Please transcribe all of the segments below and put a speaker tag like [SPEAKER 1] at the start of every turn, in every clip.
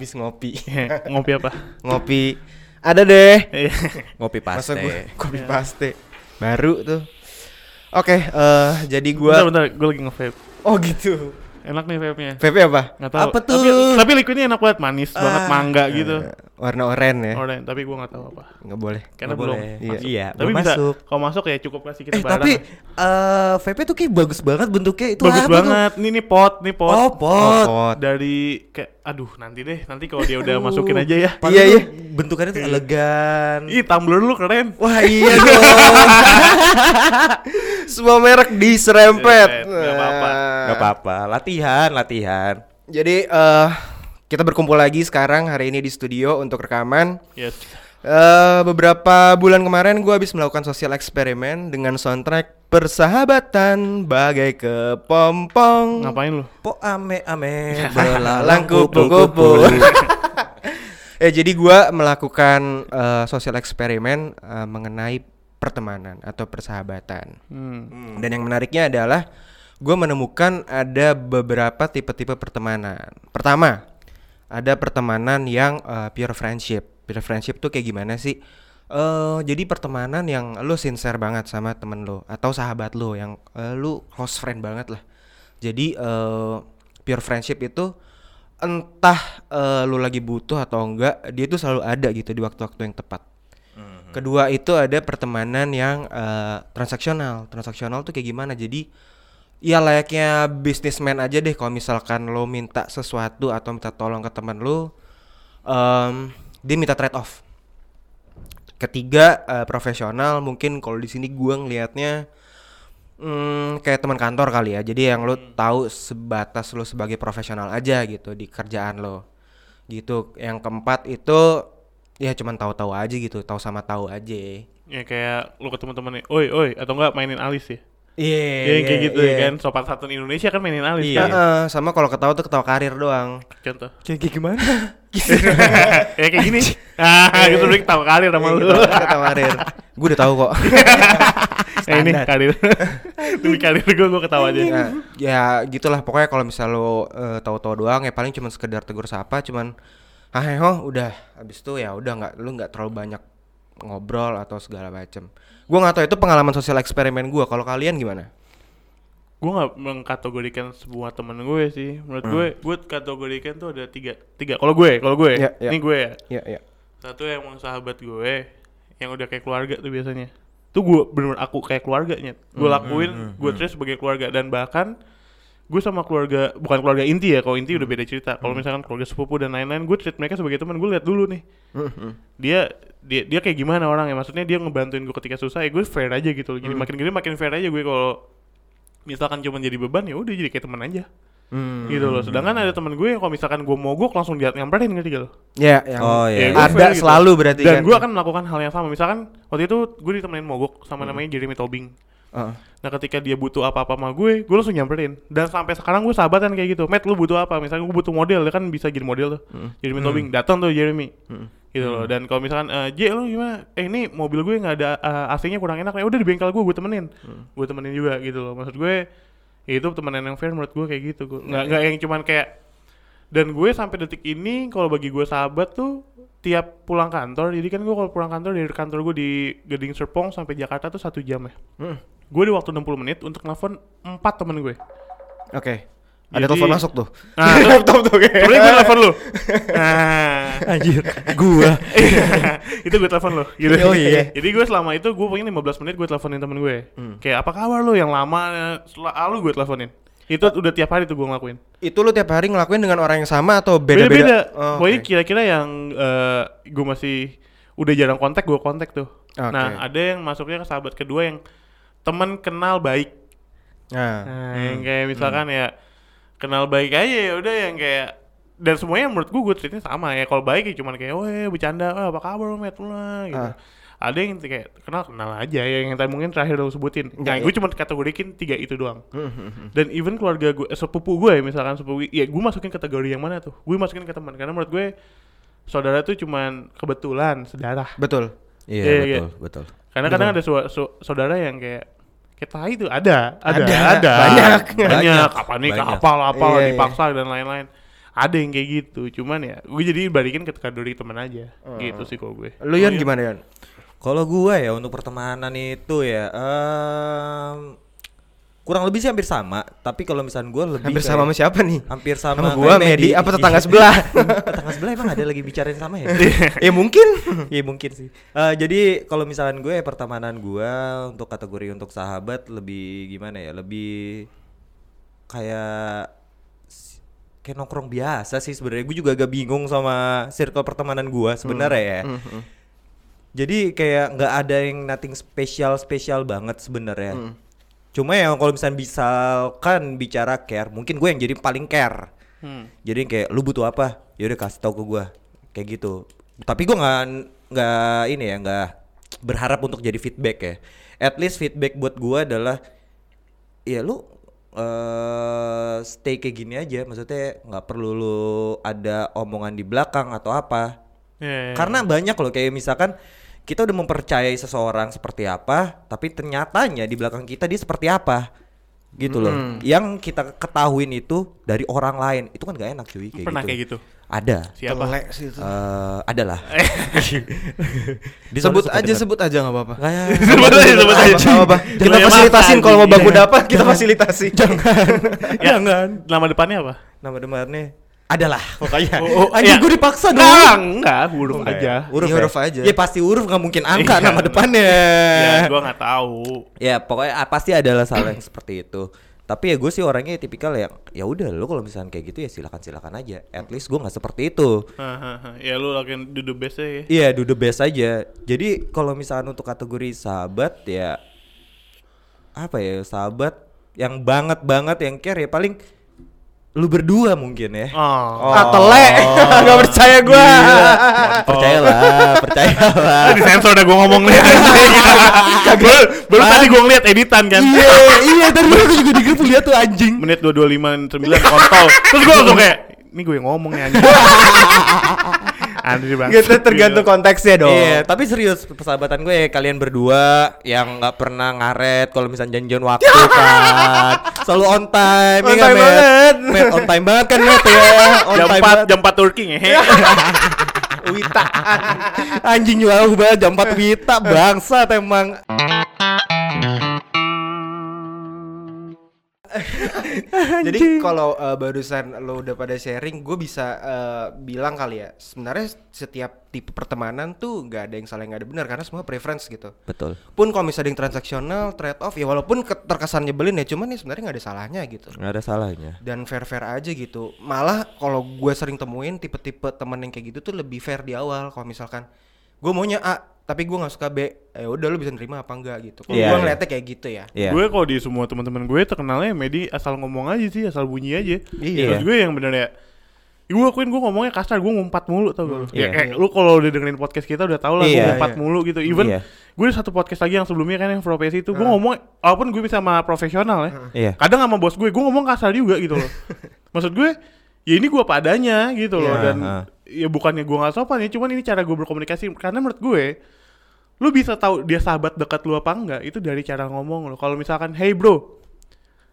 [SPEAKER 1] habis ngopi.
[SPEAKER 2] Ngopi apa?
[SPEAKER 1] ngopi. Ada deh.
[SPEAKER 2] Iya.
[SPEAKER 3] Ngopi
[SPEAKER 1] Masa
[SPEAKER 3] paste.
[SPEAKER 1] gue kopi paste. Baru tuh. Oke, eh jadi gua
[SPEAKER 2] bentar, bentar, gue lagi nge-vape.
[SPEAKER 1] Oh gitu.
[SPEAKER 2] Enak nih vape-nya.
[SPEAKER 1] Vape apa?
[SPEAKER 2] Nggak tahu.
[SPEAKER 1] Apa tuh?
[SPEAKER 2] Tapi, tapi liquidnya enak banget, manis banget,
[SPEAKER 1] Ah,
[SPEAKER 2] mangga gitu.
[SPEAKER 1] Warna oranye ya.
[SPEAKER 2] Orange, tapi gue nggak tahu apa.
[SPEAKER 1] Nggak boleh.
[SPEAKER 2] Karena
[SPEAKER 3] Nggak
[SPEAKER 2] belum.
[SPEAKER 3] boleh.
[SPEAKER 1] Iya.
[SPEAKER 2] masuk.
[SPEAKER 3] Iya,
[SPEAKER 2] Tapi
[SPEAKER 3] belum
[SPEAKER 2] bisa
[SPEAKER 3] masuk.
[SPEAKER 2] kalau masuk ya cukup lah sih kita
[SPEAKER 3] Eh
[SPEAKER 2] bareng.
[SPEAKER 3] tapi eh vape itu kayak bagus banget bentuknya itu
[SPEAKER 2] bagus
[SPEAKER 3] apa tuh?
[SPEAKER 2] banget. Nih nih pot, nih pot.
[SPEAKER 3] Oh, pot.
[SPEAKER 1] pot.
[SPEAKER 2] Dari kayak aduh nanti deh, nanti kalau dia udah masukin aja ya.
[SPEAKER 3] Padahal
[SPEAKER 1] Iya,
[SPEAKER 3] tuh
[SPEAKER 1] iya.
[SPEAKER 3] Bentukannya tuh elegan.
[SPEAKER 2] Ih, tumbler lu keren.
[SPEAKER 3] Wah iya dong.
[SPEAKER 1] Semua merek diserempet.
[SPEAKER 2] Serempet, nggak apa-apa.
[SPEAKER 1] Nah,
[SPEAKER 3] Gak apa-apa, latihan, latihan.
[SPEAKER 1] Jadi eh kita berkumpul lagi sekarang hari ini di studio untuk rekaman.
[SPEAKER 2] Yes.
[SPEAKER 1] Eh beberapa bulan kemarin gue habis melakukan sosial eksperimen dengan soundtrack persahabatan bagai kepompong.
[SPEAKER 2] Ngapain lu?
[SPEAKER 3] Po ame ame
[SPEAKER 1] Belalang
[SPEAKER 3] belalang
[SPEAKER 1] kupu-kupu. eh jadi gua melakukan eh, sosial eksperimen eh, mengenai pertemanan atau persahabatan.
[SPEAKER 2] Hmm.
[SPEAKER 1] Dan yang menariknya adalah gua menemukan ada beberapa tipe-tipe pertemanan. Pertama, ada pertemanan yang eh, pure friendship. Pure friendship tuh kayak gimana sih? eh jadi pertemanan yang lu sincere banget sama temen lu atau sahabat lu yang eh, lu close friend banget lah. Jadi eh pure friendship itu entah eh, lu lagi butuh atau enggak, dia itu selalu ada gitu di waktu-waktu yang tepat. Kedua itu ada pertemanan yang eh, transaksional. Transaksional tuh kayak gimana? Jadi ya layaknya businessman aja deh kalau misalkan lo minta sesuatu atau minta tolong ke teman lo em, dia minta trade off. Ketiga eh, profesional mungkin kalau di sini gua ngelihatnya hmm, kayak teman kantor kali ya. Jadi yang lo tahu sebatas lo sebagai profesional aja gitu di kerjaan lo. Gitu. Yang keempat itu ya cuman tahu-tahu aja gitu, tahu sama tahu aja.
[SPEAKER 2] Ya kayak lu ketemu temennya, oi oi atau enggak mainin alis ya.
[SPEAKER 1] Iya,
[SPEAKER 2] Ya, kayak gitu ya kan. Sopan santun Indonesia kan mainin alis
[SPEAKER 3] Iya.
[SPEAKER 2] kan.
[SPEAKER 1] Heeh, sama kalau ketawa tuh ketawa karir doang.
[SPEAKER 2] Contoh.
[SPEAKER 3] Kayak gimana?
[SPEAKER 2] ya kayak gini. Ah, gitu udah ketawa karir sama
[SPEAKER 1] Iya,
[SPEAKER 2] lu.
[SPEAKER 1] ketawa, ketawa karir. Gue udah tahu kok.
[SPEAKER 2] Eh ini karir. Demi karir gue gue ketawa aja.
[SPEAKER 1] ya, ya gitulah pokoknya kalau misal lo eh, tahu-tahu doang ya paling cuma sekedar tegur sapa cuman ah ho udah habis itu ya udah nggak lu nggak terlalu banyak ngobrol atau segala macem gua nggak tahu itu pengalaman sosial eksperimen gua. Kalau kalian gimana?
[SPEAKER 2] Gue nggak mengkategorikan sebuah temen gue sih. Menurut gue gue kategorikan tuh ada tiga tiga. Kalau gue kalau gue.
[SPEAKER 1] Ya, ya.
[SPEAKER 2] ini gue ya.
[SPEAKER 1] Ya ya.
[SPEAKER 2] Satu yang emang sahabat gue yang udah kayak keluarga tuh biasanya. Tuh gue bener aku kayak keluarganya. Gue lakuin gue treat sebagai keluarga. Dan bahkan gue sama keluarga bukan keluarga inti ya kalau inti udah beda cerita. Kalau misalkan keluarga sepupu dan lain-lain gue treat mereka sebagai teman gue lihat dulu nih. Dia dia dia kayak gimana orang ya maksudnya dia ngebantuin gue ketika susah ya gue fair aja gitu loh. jadi makin gini makin fair aja gue kalau misalkan cuma jadi beban ya udah jadi kayak teman aja.
[SPEAKER 1] Hmm.
[SPEAKER 2] gitu loh. Sedangkan ada teman gue yang kalau misalkan gue mogok langsung dia nyamperin ngerti gak lo?
[SPEAKER 1] Ya yang
[SPEAKER 3] Oh
[SPEAKER 2] Ya,
[SPEAKER 3] iya.
[SPEAKER 2] gua
[SPEAKER 1] ada
[SPEAKER 2] fair gitu.
[SPEAKER 1] selalu berarti
[SPEAKER 2] dan
[SPEAKER 1] kan.
[SPEAKER 2] gue akan melakukan hal yang sama. Misalkan waktu itu gue ditemenin mogok sama namanya Jeremy Tobing
[SPEAKER 1] Heeh.
[SPEAKER 2] nah ketika dia butuh apa-apa sama gue gue langsung nyamperin. Dan sampai sekarang gue sahabatan kayak gitu. Matt lu butuh apa? Misalnya gue butuh model dia kan bisa jadi model tuh. Jeremy Tobing. Datang tuh Jeremy. Gitu loh. Dan kalau misalkan eh, J lu gimana? Eh ini mobil gue nggak ada eh, AC-nya kurang enak. Ya udah di bengkel gue gue temenin. Gue temenin juga gitu loh. Maksud gue ya itu temenan yang fair menurut gue kayak gitu. Gue nggak nggak yang cuman kayak dan gue sampai detik ini kalau bagi gue sahabat tuh tiap pulang kantor jadi kan gue kalau pulang kantor dari kantor gue di Gading Serpong sampai Jakarta tuh satu jam ya.
[SPEAKER 1] Hmm.
[SPEAKER 2] Gue di waktu 60 menit untuk nelfon empat temen gue.
[SPEAKER 1] Oke. Ada
[SPEAKER 2] Jadi-
[SPEAKER 1] telepon masuk tuh.
[SPEAKER 2] Nah terus
[SPEAKER 1] laptop tuh kayak
[SPEAKER 2] sebenernya gue telepon lu. Nah
[SPEAKER 3] Anjir, gua.
[SPEAKER 2] itu gue telepon lo gitu.
[SPEAKER 1] Oh, iya.
[SPEAKER 2] jadi gue selama itu gue pengen 15 menit gue teleponin temen gue.
[SPEAKER 1] Hmm.
[SPEAKER 2] kayak apa kabar lo yang lama selalu gue teleponin. Itu udah tiap hari tuh gue ngelakuin.
[SPEAKER 1] Itu lu tiap hari ngelakuin dengan orang yang sama atau beda-beda?
[SPEAKER 2] Beda-beda.
[SPEAKER 1] Oh,
[SPEAKER 2] pokoknya
[SPEAKER 1] oke.
[SPEAKER 2] kira-kira yang eh, gue masih udah jarang kontak gue kontak tuh.
[SPEAKER 1] Oke.
[SPEAKER 2] nah ada yang masuknya ke sahabat kedua yang teman kenal baik.
[SPEAKER 1] Nah.
[SPEAKER 2] Nah, yang kayak misalkan ya kenal baik aja ya udah yang kayak dan semuanya menurut gue gue treatnya sama ya. Kalau baik ya cuman kayak weh bercanda oh, apa kabar met? Lah gitu.
[SPEAKER 1] Ah.
[SPEAKER 2] ada yang kayak kenal kenal aja ya. Yang tadi mungkin terakhir lo sebutin. Nah
[SPEAKER 1] Ya,
[SPEAKER 2] gue cuma kategorikin tiga itu doang.
[SPEAKER 1] Hmm,
[SPEAKER 2] dan even keluarga gue eh, sepupu gue ya, misalkan sepupu ya gue masukin kategori yang mana tuh? Gue masukin ke teman. Karena menurut gue saudara tuh cuman kebetulan sedarah.
[SPEAKER 1] Betul.
[SPEAKER 2] Iya,
[SPEAKER 3] Iya,
[SPEAKER 2] iya.
[SPEAKER 3] betul, betul.
[SPEAKER 2] Karena kadang ada su- su- saudara yang kayak tai itu ada ada
[SPEAKER 1] Ada,
[SPEAKER 2] ada
[SPEAKER 1] banyak.
[SPEAKER 2] banyak
[SPEAKER 3] Banyak,
[SPEAKER 2] apa nih
[SPEAKER 3] banyak.
[SPEAKER 2] apal apal
[SPEAKER 1] Iya, iya.
[SPEAKER 2] dipaksa dan lain-lain ada yang kayak gitu cuman ya gue jadi balikin ke kategori teman aja
[SPEAKER 1] Oh.
[SPEAKER 2] gitu sih kalau gue
[SPEAKER 1] Lu Yon gimana Yon?
[SPEAKER 3] Kalau gua ya untuk pertemanan itu ya em, kurang lebih sih hampir sama, tapi kalau misalnya gua lebih
[SPEAKER 1] Hampir
[SPEAKER 3] kayak-
[SPEAKER 1] sama sama siapa nih?
[SPEAKER 3] hampir sama,
[SPEAKER 1] Sama
[SPEAKER 3] kayak
[SPEAKER 1] Medi, apa tetangga sebelah?
[SPEAKER 3] tetangga sebelah emang ada lagi bicarain sama ya?
[SPEAKER 1] ya mungkin.
[SPEAKER 3] Iya mungkin sih. Eh, jadi kalau misalkan gue pertemanan gue untuk kategori untuk sahabat lebih gimana ya? Lebih kayak kayak nongkrong biasa sih sebenarnya. Gue juga agak bingung sama circle pertemanan gue sebenarnya ya.
[SPEAKER 1] Hmm,
[SPEAKER 3] Jadi kayak nggak ada yang nothing spesial spesial banget sebenarnya. Cuma ya kalau misalnya misalkan bicara care, mungkin gue yang jadi paling care.
[SPEAKER 2] Hmm.
[SPEAKER 3] Jadi kayak lu butuh apa? Ya udah kasih tahu ke gua. Kayak gitu. Tapi gua nggak nggak ini ya, nggak berharap untuk jadi feedback ya. At least feedback buat gua adalah ya lu eh stay kayak gini aja. Maksudnya nggak perlu lu ada omongan di belakang atau apa.
[SPEAKER 2] Ya, ya, ya.
[SPEAKER 3] Karena banyak loh kayak misalkan kita udah mempercayai seseorang seperti apa, tapi ternyatanya di belakang kita dia seperti apa. Gitu loh. Yang kita ketahuin itu dari orang lain. Itu kan gak enak cuy kayak
[SPEAKER 2] pernah
[SPEAKER 3] gitu.
[SPEAKER 2] kayak gitu
[SPEAKER 3] Ada.
[SPEAKER 2] siapa
[SPEAKER 1] Telek sih itu.
[SPEAKER 3] Eh, ada lah. Di
[SPEAKER 1] sebut aja
[SPEAKER 3] dengar.
[SPEAKER 1] sebut aja nggak apa-apa.
[SPEAKER 3] Ya.
[SPEAKER 2] sebut aja sebut aja
[SPEAKER 1] Nggak apa-apa. Kita fasilitasin kalau mau baku dapat kita fasilitasi.
[SPEAKER 3] Jangan.
[SPEAKER 2] ya nama depannya apa
[SPEAKER 3] Nama demarnya adalah pokoknya.
[SPEAKER 2] Oh, oh,
[SPEAKER 3] Anjing
[SPEAKER 2] iya.
[SPEAKER 3] gue dipaksa dong.
[SPEAKER 2] enggak enggak huruf
[SPEAKER 3] Enggak
[SPEAKER 2] aja
[SPEAKER 3] ya? Huruf,
[SPEAKER 1] Iya,
[SPEAKER 3] ya?
[SPEAKER 1] huruf aja.
[SPEAKER 3] Ya pasti huruf nggak mungkin angka
[SPEAKER 2] Iya.
[SPEAKER 3] nama depannya.
[SPEAKER 2] ya gua nggak tahu
[SPEAKER 3] Ya pokoknya ah, pasti adalah salah yang seperti itu. Tapi ya gue sih orangnya tipikal yang ya udah lo kalau misalnya kayak gitu ya silakan silakan aja. At least gue nggak seperti itu.
[SPEAKER 2] Ya lu lakuin do the best ya
[SPEAKER 3] Iya do the best aja. Jadi kalau misalnya untuk kategori sahabat ya apa ya sahabat yang banget banget yang care ya paling lu berdua mungkin ya.
[SPEAKER 2] oh,
[SPEAKER 1] Ah, telek. Nggak percaya gua.
[SPEAKER 3] Percayalah, percayalah.
[SPEAKER 2] Ah, di sensor udah gua ngomong nih baru, baru tadi gua ngeliat editan kan
[SPEAKER 3] iya, iya tadi gue juga di grup lihat tuh anjing.
[SPEAKER 2] menit 225 9 kontol terus gua langsung kayak ini gue yang ngomong ya anjing Andri bang
[SPEAKER 1] Gitu tergantung konteksnya dong.
[SPEAKER 3] Iya, tapi serius persahabatan gue ya kalian berdua yang nggak pernah ngaret kalau misalnya janjian waktu kan. Selalu on time,
[SPEAKER 1] On
[SPEAKER 3] ya
[SPEAKER 1] time
[SPEAKER 3] Matt?
[SPEAKER 1] banget.
[SPEAKER 3] Matt, on time banget kan Matt ya. On
[SPEAKER 2] jam
[SPEAKER 3] time
[SPEAKER 2] 4
[SPEAKER 3] banget.
[SPEAKER 2] jam 4 Turki ngehe
[SPEAKER 1] Wita.
[SPEAKER 3] Anjing jauh banget jam 4 wita bangsa emang.
[SPEAKER 1] Jadi kalau uh, barusan lo udah pada sharing, gue bisa uh, bilang kali ya. Sebenarnya setiap tipe pertemanan tuh nggak ada yang salah nggak ada benar karena semua preference gitu.
[SPEAKER 3] Betul.
[SPEAKER 1] Pun kalau misalnya yang transaksional, trade off ya walaupun ke- terkesan nyebelin ya, cuman ya sebenarnya nggak ada salahnya gitu.
[SPEAKER 3] Nggak ada salahnya.
[SPEAKER 1] Dan fair fair aja gitu. Malah kalau gue sering temuin tipe-tipe temen yang kayak gitu tuh lebih fair di awal. Kalau misalkan gue maunya A tapi gue nggak suka B, ya udah lu bisa nerima apa enggak gitu. Kalau
[SPEAKER 3] Iya,
[SPEAKER 1] gue ngeliatnya kayak gitu ya.
[SPEAKER 3] Iya.
[SPEAKER 2] gue kalau di semua teman-teman gue terkenalnya Medi asal ngomong aja sih asal bunyi aja
[SPEAKER 1] Iya.
[SPEAKER 2] terus gue yang bener ya gue akuin gue ngomongnya kasar gue ngumpat mulu tau gak lu
[SPEAKER 3] Iya.
[SPEAKER 2] ya kayak lu kalau udah dengerin podcast kita udah tau lah gue
[SPEAKER 3] Iya,
[SPEAKER 2] ngumpat
[SPEAKER 1] iya.
[SPEAKER 2] mulu gitu even
[SPEAKER 3] Iya.
[SPEAKER 2] gue ada satu podcast lagi yang sebelumnya kan yang profesi itu gue ngomong walaupun gue bisa sama profesional ya
[SPEAKER 3] Iya.
[SPEAKER 2] kadang sama bos gue gue ngomong kasar juga gitu loh maksud gue ya ini gue padanya gitu loh
[SPEAKER 1] Iya.
[SPEAKER 2] dan
[SPEAKER 3] Heeh.
[SPEAKER 2] Ya bukannya gue nggak sopan ya cuman ini cara gue berkomunikasi karena menurut gue lu bisa tahu dia sahabat dekat lu apa enggak itu dari cara ngomong lo kalau misalkan hey bro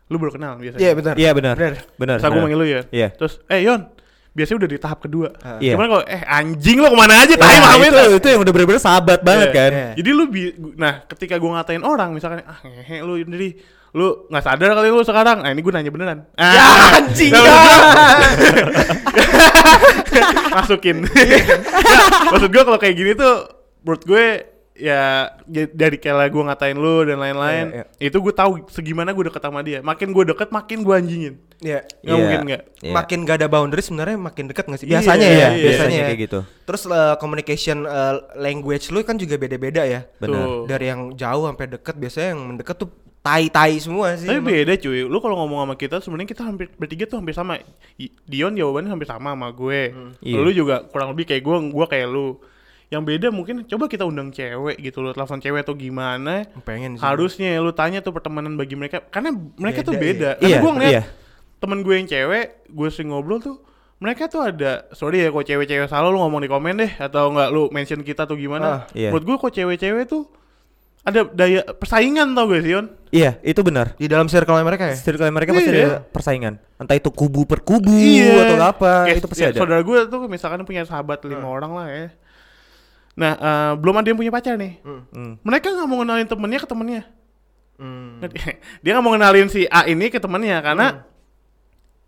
[SPEAKER 2] lu baru kenal biasanya
[SPEAKER 1] Iya benar.
[SPEAKER 3] Iya benar.
[SPEAKER 1] Benar.
[SPEAKER 3] Benar.
[SPEAKER 2] Aku
[SPEAKER 3] benar.
[SPEAKER 2] manggil lu ya
[SPEAKER 3] Iya.
[SPEAKER 2] terus eh Yon biasanya udah di tahap kedua
[SPEAKER 3] Iya.
[SPEAKER 2] Cuman kalau eh anjing lo ke mana aja
[SPEAKER 3] Nah,
[SPEAKER 2] tai pamit
[SPEAKER 3] itu, itu yang udah bener-bener sahabat banget
[SPEAKER 2] Iya.
[SPEAKER 3] kan.
[SPEAKER 1] Iya.
[SPEAKER 2] Jadi lu bi nah ketika gua ngatain orang misalkan ah ngehe lu jadi lu nggak sadar kali lu sekarang. Nah ini gue nanya beneran. Ah,
[SPEAKER 1] Ya anjing
[SPEAKER 2] nah,
[SPEAKER 1] ya.
[SPEAKER 2] maksud gua- masukin. Nah, maksud gue kalau kayak gini tuh menurut gue ya j- dari kala gue ngatain lu dan lain-lain
[SPEAKER 1] Iya,
[SPEAKER 2] itu gue tahu segimana gue deket sama dia makin gue deket makin gue anjingin
[SPEAKER 1] Iya.
[SPEAKER 2] nggak
[SPEAKER 3] Iya.
[SPEAKER 2] mungkin nggak
[SPEAKER 3] Iya.
[SPEAKER 1] Makin gak ada boundary sebenarnya makin dekat gak sih?
[SPEAKER 2] Iya,
[SPEAKER 1] Biasanya
[SPEAKER 2] iya,
[SPEAKER 1] ya,
[SPEAKER 2] iya,
[SPEAKER 1] biasanya,
[SPEAKER 3] biasanya
[SPEAKER 1] ya.
[SPEAKER 3] kayak gitu.
[SPEAKER 1] Terus uh, communication uh, language lu kan juga beda-beda ya.
[SPEAKER 3] Benar.
[SPEAKER 1] Dari yang jauh sampai deket biasanya yang mendekat tuh tai-tai semua sih.
[SPEAKER 2] Tapi
[SPEAKER 1] emang.
[SPEAKER 2] beda cuy, lu kalau ngomong sama kita sebenarnya kita hampir bertiga tuh hampir sama. Dion jawabannya hampir sama sama gue.
[SPEAKER 3] Iya.
[SPEAKER 2] Lu juga kurang lebih kayak gue, gue kayak lu. Yang beda mungkin coba kita undang cewek gitu loh, telepon cewek atau gimana.
[SPEAKER 1] pengen sih.
[SPEAKER 2] Harusnya lu tanya tuh pertemanan bagi mereka karena mereka tuh
[SPEAKER 1] Beda,
[SPEAKER 2] beda.
[SPEAKER 3] iya.
[SPEAKER 2] Karena
[SPEAKER 3] Iya,
[SPEAKER 2] gue ngeliat
[SPEAKER 3] iya.
[SPEAKER 2] temen gue yang cewek, gue sering ngobrol tuh mereka tuh ada sorry ya kok cewek-cewek salah lu ngomong di komen deh atau enggak lu mention kita tuh gimana
[SPEAKER 1] Ah,
[SPEAKER 3] iya.
[SPEAKER 2] menurut gue kok cewek-cewek tuh ada daya persaingan tau gak sih Yon?
[SPEAKER 3] Iya, itu benar.
[SPEAKER 1] Di dalam circle mereka ya?
[SPEAKER 3] Circle mereka pasti
[SPEAKER 2] Iya.
[SPEAKER 3] ada persaingan. Entah itu kubu per kubu atau apa,
[SPEAKER 2] Kayak-
[SPEAKER 3] itu pasti
[SPEAKER 2] ya,
[SPEAKER 3] ada. Hmm.
[SPEAKER 2] Saudara gue tuh misalkan punya sahabat lima orang lah ya. Nah, eh, belum ada yang punya pacar nih.
[SPEAKER 3] Hmm.
[SPEAKER 2] Mereka nggak mau kenalin temennya ke temennya.
[SPEAKER 1] Hmm.
[SPEAKER 2] Dia nggak mau kenalin si A ini ke temennya karena
[SPEAKER 3] Hmm.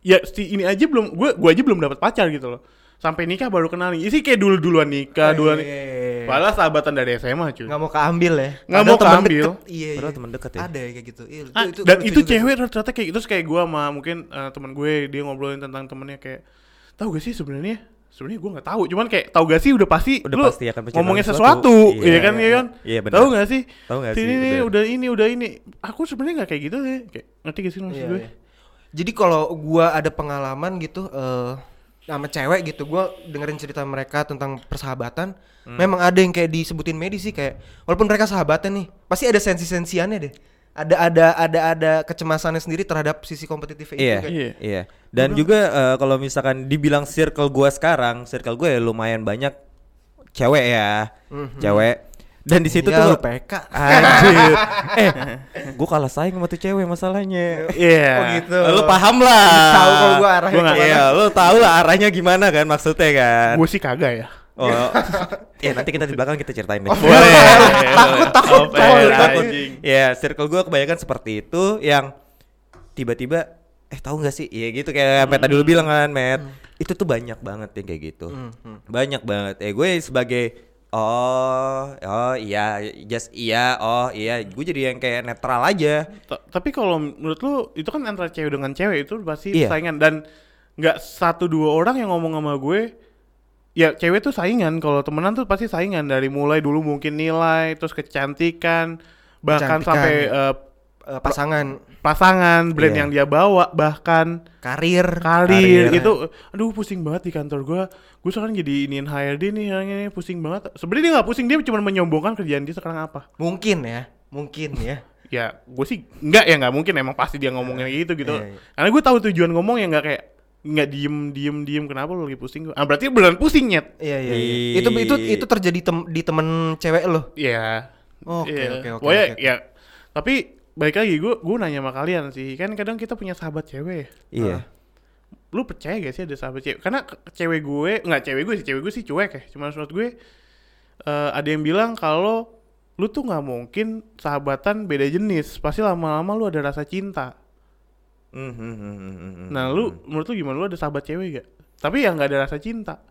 [SPEAKER 2] ya si ini aja belum gue gue aja belum dapat pacar gitu loh. Sampai nikah baru kenalin. Isi kayak dulu duluan nikah, duluan.
[SPEAKER 1] Iya.
[SPEAKER 2] Padahal sahabatan dari SMA cuy.
[SPEAKER 1] Nggak mau keambil ya?
[SPEAKER 2] Nggak mau
[SPEAKER 1] temen
[SPEAKER 2] keambil.
[SPEAKER 1] Iya,
[SPEAKER 3] Padahal
[SPEAKER 1] iya.
[SPEAKER 3] temen deket ya.
[SPEAKER 1] Ada ya kayak gitu. Iya,
[SPEAKER 2] Ah,
[SPEAKER 1] itu-
[SPEAKER 2] dan itu cewek ternyata kayak gitu kayak gue sama mungkin eh, teman gue dia ngobrolin tentang temennya kayak tahu gak sih sebenarnya sebenarnya gue nggak tahu cuman kayak tahu gak sih udah pasti
[SPEAKER 3] Udah
[SPEAKER 2] lu
[SPEAKER 3] pasti akan
[SPEAKER 2] ngomongin
[SPEAKER 3] sesuatu.
[SPEAKER 2] sesuatu,
[SPEAKER 3] Iya,
[SPEAKER 2] iya kan
[SPEAKER 3] iya,
[SPEAKER 2] iya kan
[SPEAKER 3] iya,
[SPEAKER 2] tahu gak sih
[SPEAKER 3] Tahu nggak
[SPEAKER 2] Sini
[SPEAKER 3] sih,
[SPEAKER 2] nih,
[SPEAKER 3] benar.
[SPEAKER 2] udah ini udah ini aku sebenarnya nggak kayak gitu deh kayak ngerti gak sih maksud
[SPEAKER 1] Iya,
[SPEAKER 2] gue
[SPEAKER 1] iya. Jadi kalau gua ada pengalaman gitu eh sama cewek gitu, gua dengerin cerita mereka tentang persahabatan,
[SPEAKER 3] Hmm.
[SPEAKER 1] memang ada yang kayak disebutin medis sih kayak walaupun mereka sahabatan nih, pasti ada sensi-sensiannya deh. Ada ada ada ada kecemasannya sendiri terhadap sisi kompetitif itu
[SPEAKER 3] Iya,
[SPEAKER 1] kayak-
[SPEAKER 2] Iya.
[SPEAKER 3] iya. Dan juga eh, kalau misalkan dibilang circle gua sekarang, circle gue ya lumayan banyak cewek ya, cewek. Dan di situ
[SPEAKER 1] Iya,
[SPEAKER 3] tuh
[SPEAKER 1] lu PK.
[SPEAKER 3] Anjir. eh, gua kalah saing sama tuh cewek masalahnya.
[SPEAKER 2] iya
[SPEAKER 1] Oh gitu.
[SPEAKER 3] Lu paham lah.
[SPEAKER 1] Tahu kalau gua arahnya
[SPEAKER 2] Gua.
[SPEAKER 3] Iya, lu tahu lah arahnya gimana kan maksudnya kan.
[SPEAKER 2] gue sih kagak ya
[SPEAKER 3] Oh, ya nanti kita di belakang kita ceritain deh.
[SPEAKER 2] boleh
[SPEAKER 1] takut, takut,
[SPEAKER 2] Oh,
[SPEAKER 1] takut, takut.
[SPEAKER 3] Ya, circle gue kebanyakan seperti itu yang tiba-tiba eh tahu nggak sih? Iya gitu kayak Matt tadi lu bilang kan, Matt. Itu tuh banyak banget yang kayak gitu. Banyak banget. Eh gue sebagai oh, oh iya, just iya, oh iya, gue jadi yang kayak netral aja.
[SPEAKER 2] Ta- tapi kalau menurut lu itu kan antara cewek dengan cewek itu pasti
[SPEAKER 3] Iya.
[SPEAKER 2] saingan dan nggak satu dua orang yang ngomong sama gue ya cewek tuh saingan kalau temenan tuh pasti saingan dari mulai dulu mungkin nilai terus kecantikan bahkan
[SPEAKER 1] Kecantikan.
[SPEAKER 2] sampai Eh,
[SPEAKER 1] pasangan
[SPEAKER 2] pasangan brand
[SPEAKER 3] Iya.
[SPEAKER 2] yang dia bawa bahkan
[SPEAKER 1] karir
[SPEAKER 2] karir
[SPEAKER 3] Karir.
[SPEAKER 2] itu aduh pusing banget di kantor gue gue sekarang jadi iniin HRD nih yang ini pusing banget sebenarnya dia nggak pusing dia cuma menyombongkan kerjaan dia sekarang apa
[SPEAKER 1] mungkin ya mungkin ya
[SPEAKER 2] ya gue sih nggak ya nggak mungkin emang pasti dia ngomongin kayak gitu gitu
[SPEAKER 1] Iya, iya.
[SPEAKER 2] karena gue tahu tujuan ngomong ya nggak kayak nggak diem diem diem kenapa lu lagi pusing ah berarti beneran pusing nyet
[SPEAKER 1] iya iya, iya. Itu itu itu terjadi tem- di temen cewek lo
[SPEAKER 2] Iya
[SPEAKER 1] Oke,
[SPEAKER 2] Iya.
[SPEAKER 1] oke, oke.
[SPEAKER 2] ya tapi balik lagi gue gue nanya sama kalian sih kan kadang kita punya sahabat cewek ya.
[SPEAKER 3] Iya.
[SPEAKER 2] lu percaya gak sih ada sahabat cewek karena cewek gue nggak cewek gue sih cewek gue sih cuek ya cuma menurut gue eh, ada yang bilang kalau lu tuh nggak mungkin sahabatan beda jenis pasti lama-lama lu ada rasa cinta
[SPEAKER 3] Hmm, hmm.
[SPEAKER 2] Nah, lu menurut lu gimana? Lu ada sahabat cewek gak? Tapi yang nggak ada rasa cinta.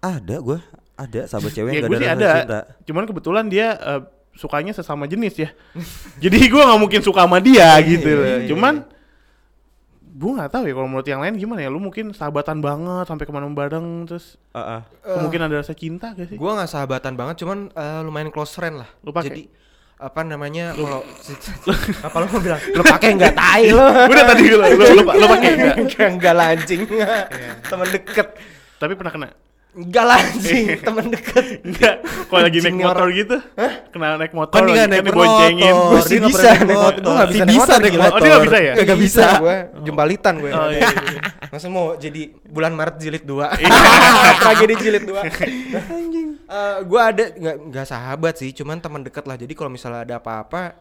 [SPEAKER 3] ada gue, ada sahabat cewek
[SPEAKER 2] ya
[SPEAKER 3] yang
[SPEAKER 2] gue
[SPEAKER 3] gak
[SPEAKER 2] sih
[SPEAKER 3] ada
[SPEAKER 2] ada.
[SPEAKER 3] rasa cinta.
[SPEAKER 2] Cuman kebetulan dia eh, sukanya sesama jenis ya. Jadi gue nggak mungkin suka sama dia gitu.
[SPEAKER 1] iya,
[SPEAKER 2] loh.
[SPEAKER 1] iya,
[SPEAKER 2] Cuman gue nggak tahu ya kalau menurut yang lain gimana ya. Lu mungkin sahabatan banget sampai ke mana bareng terus
[SPEAKER 3] Ah, ah.
[SPEAKER 2] mungkin ada rasa cinta gak sih?
[SPEAKER 1] Gua nggak sahabatan banget, cuman eh, lumayan close friend lah.
[SPEAKER 2] Lu pakai?
[SPEAKER 1] Jadi apa namanya kalau apa lo mau bilang lu pakai nggak tai lo
[SPEAKER 2] Udah tadi lu lu, lu, lu pakai enggak?
[SPEAKER 1] enggak enggak lah anjing teman deket
[SPEAKER 2] Tapi pernah kena?
[SPEAKER 1] Enggak lah anjing teman deket
[SPEAKER 2] Enggak. Kalau lagi naik motor
[SPEAKER 1] orang.
[SPEAKER 2] gitu? Kena naik motor
[SPEAKER 3] Kan dia nggak naik
[SPEAKER 2] diboncengin.
[SPEAKER 3] motor.
[SPEAKER 1] gue sih
[SPEAKER 3] nggak
[SPEAKER 1] bisa
[SPEAKER 3] pernah naik
[SPEAKER 1] naik motor gue nggak bisa naik
[SPEAKER 3] bisa
[SPEAKER 1] motor.
[SPEAKER 2] Oh, dia nggak bisa ya?
[SPEAKER 1] Nggak bisa gue jembalitan gue
[SPEAKER 2] Oh, iya, iya.
[SPEAKER 1] masa mau jadi bulan Maret jilid 2 tragedi jilid 2 anjing gue ada nggak nggak sahabat sih cuman teman dekat lah jadi kalau misalnya ada apa-apa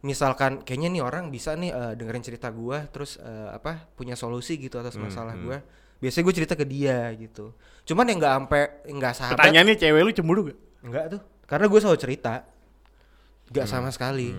[SPEAKER 1] misalkan kayaknya nih orang bisa nih eh, dengerin cerita gue terus eh, apa punya solusi gitu atas masalah gue biasanya gue cerita ke dia gitu cuman yang nggak sampai nggak sahabat
[SPEAKER 2] Pertanyaannya cewek lu cemburu gak?
[SPEAKER 1] Enggak tuh, karena gue selalu cerita. Enggak sama sekali.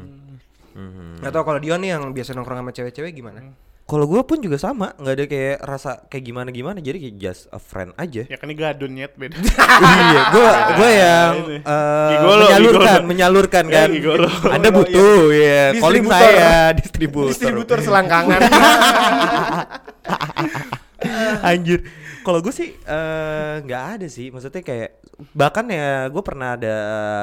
[SPEAKER 1] Gak tau kalau Dion nih yang biasa nongkrong sama cewek-cewek gimana?
[SPEAKER 3] Kalau gue pun juga sama, nggak ada kayak rasa kayak gimana gimana, jadi kayak just a friend aja.
[SPEAKER 2] Ya kan ini gadun nyet beda.
[SPEAKER 3] iya, gue gue yang eh,
[SPEAKER 2] Gigolo,
[SPEAKER 3] menyalurkan,
[SPEAKER 2] gigolo.
[SPEAKER 3] menyalurkan
[SPEAKER 2] Ya,
[SPEAKER 3] kan.
[SPEAKER 2] gigolo.
[SPEAKER 3] Anda butuh, ya. Calling
[SPEAKER 1] Distributor.
[SPEAKER 3] saya distributor.
[SPEAKER 1] Distributor selangkangan.
[SPEAKER 3] Anjir. Kalau gue sih eh, nggak ada sih, maksudnya kayak bahkan ya gue pernah ada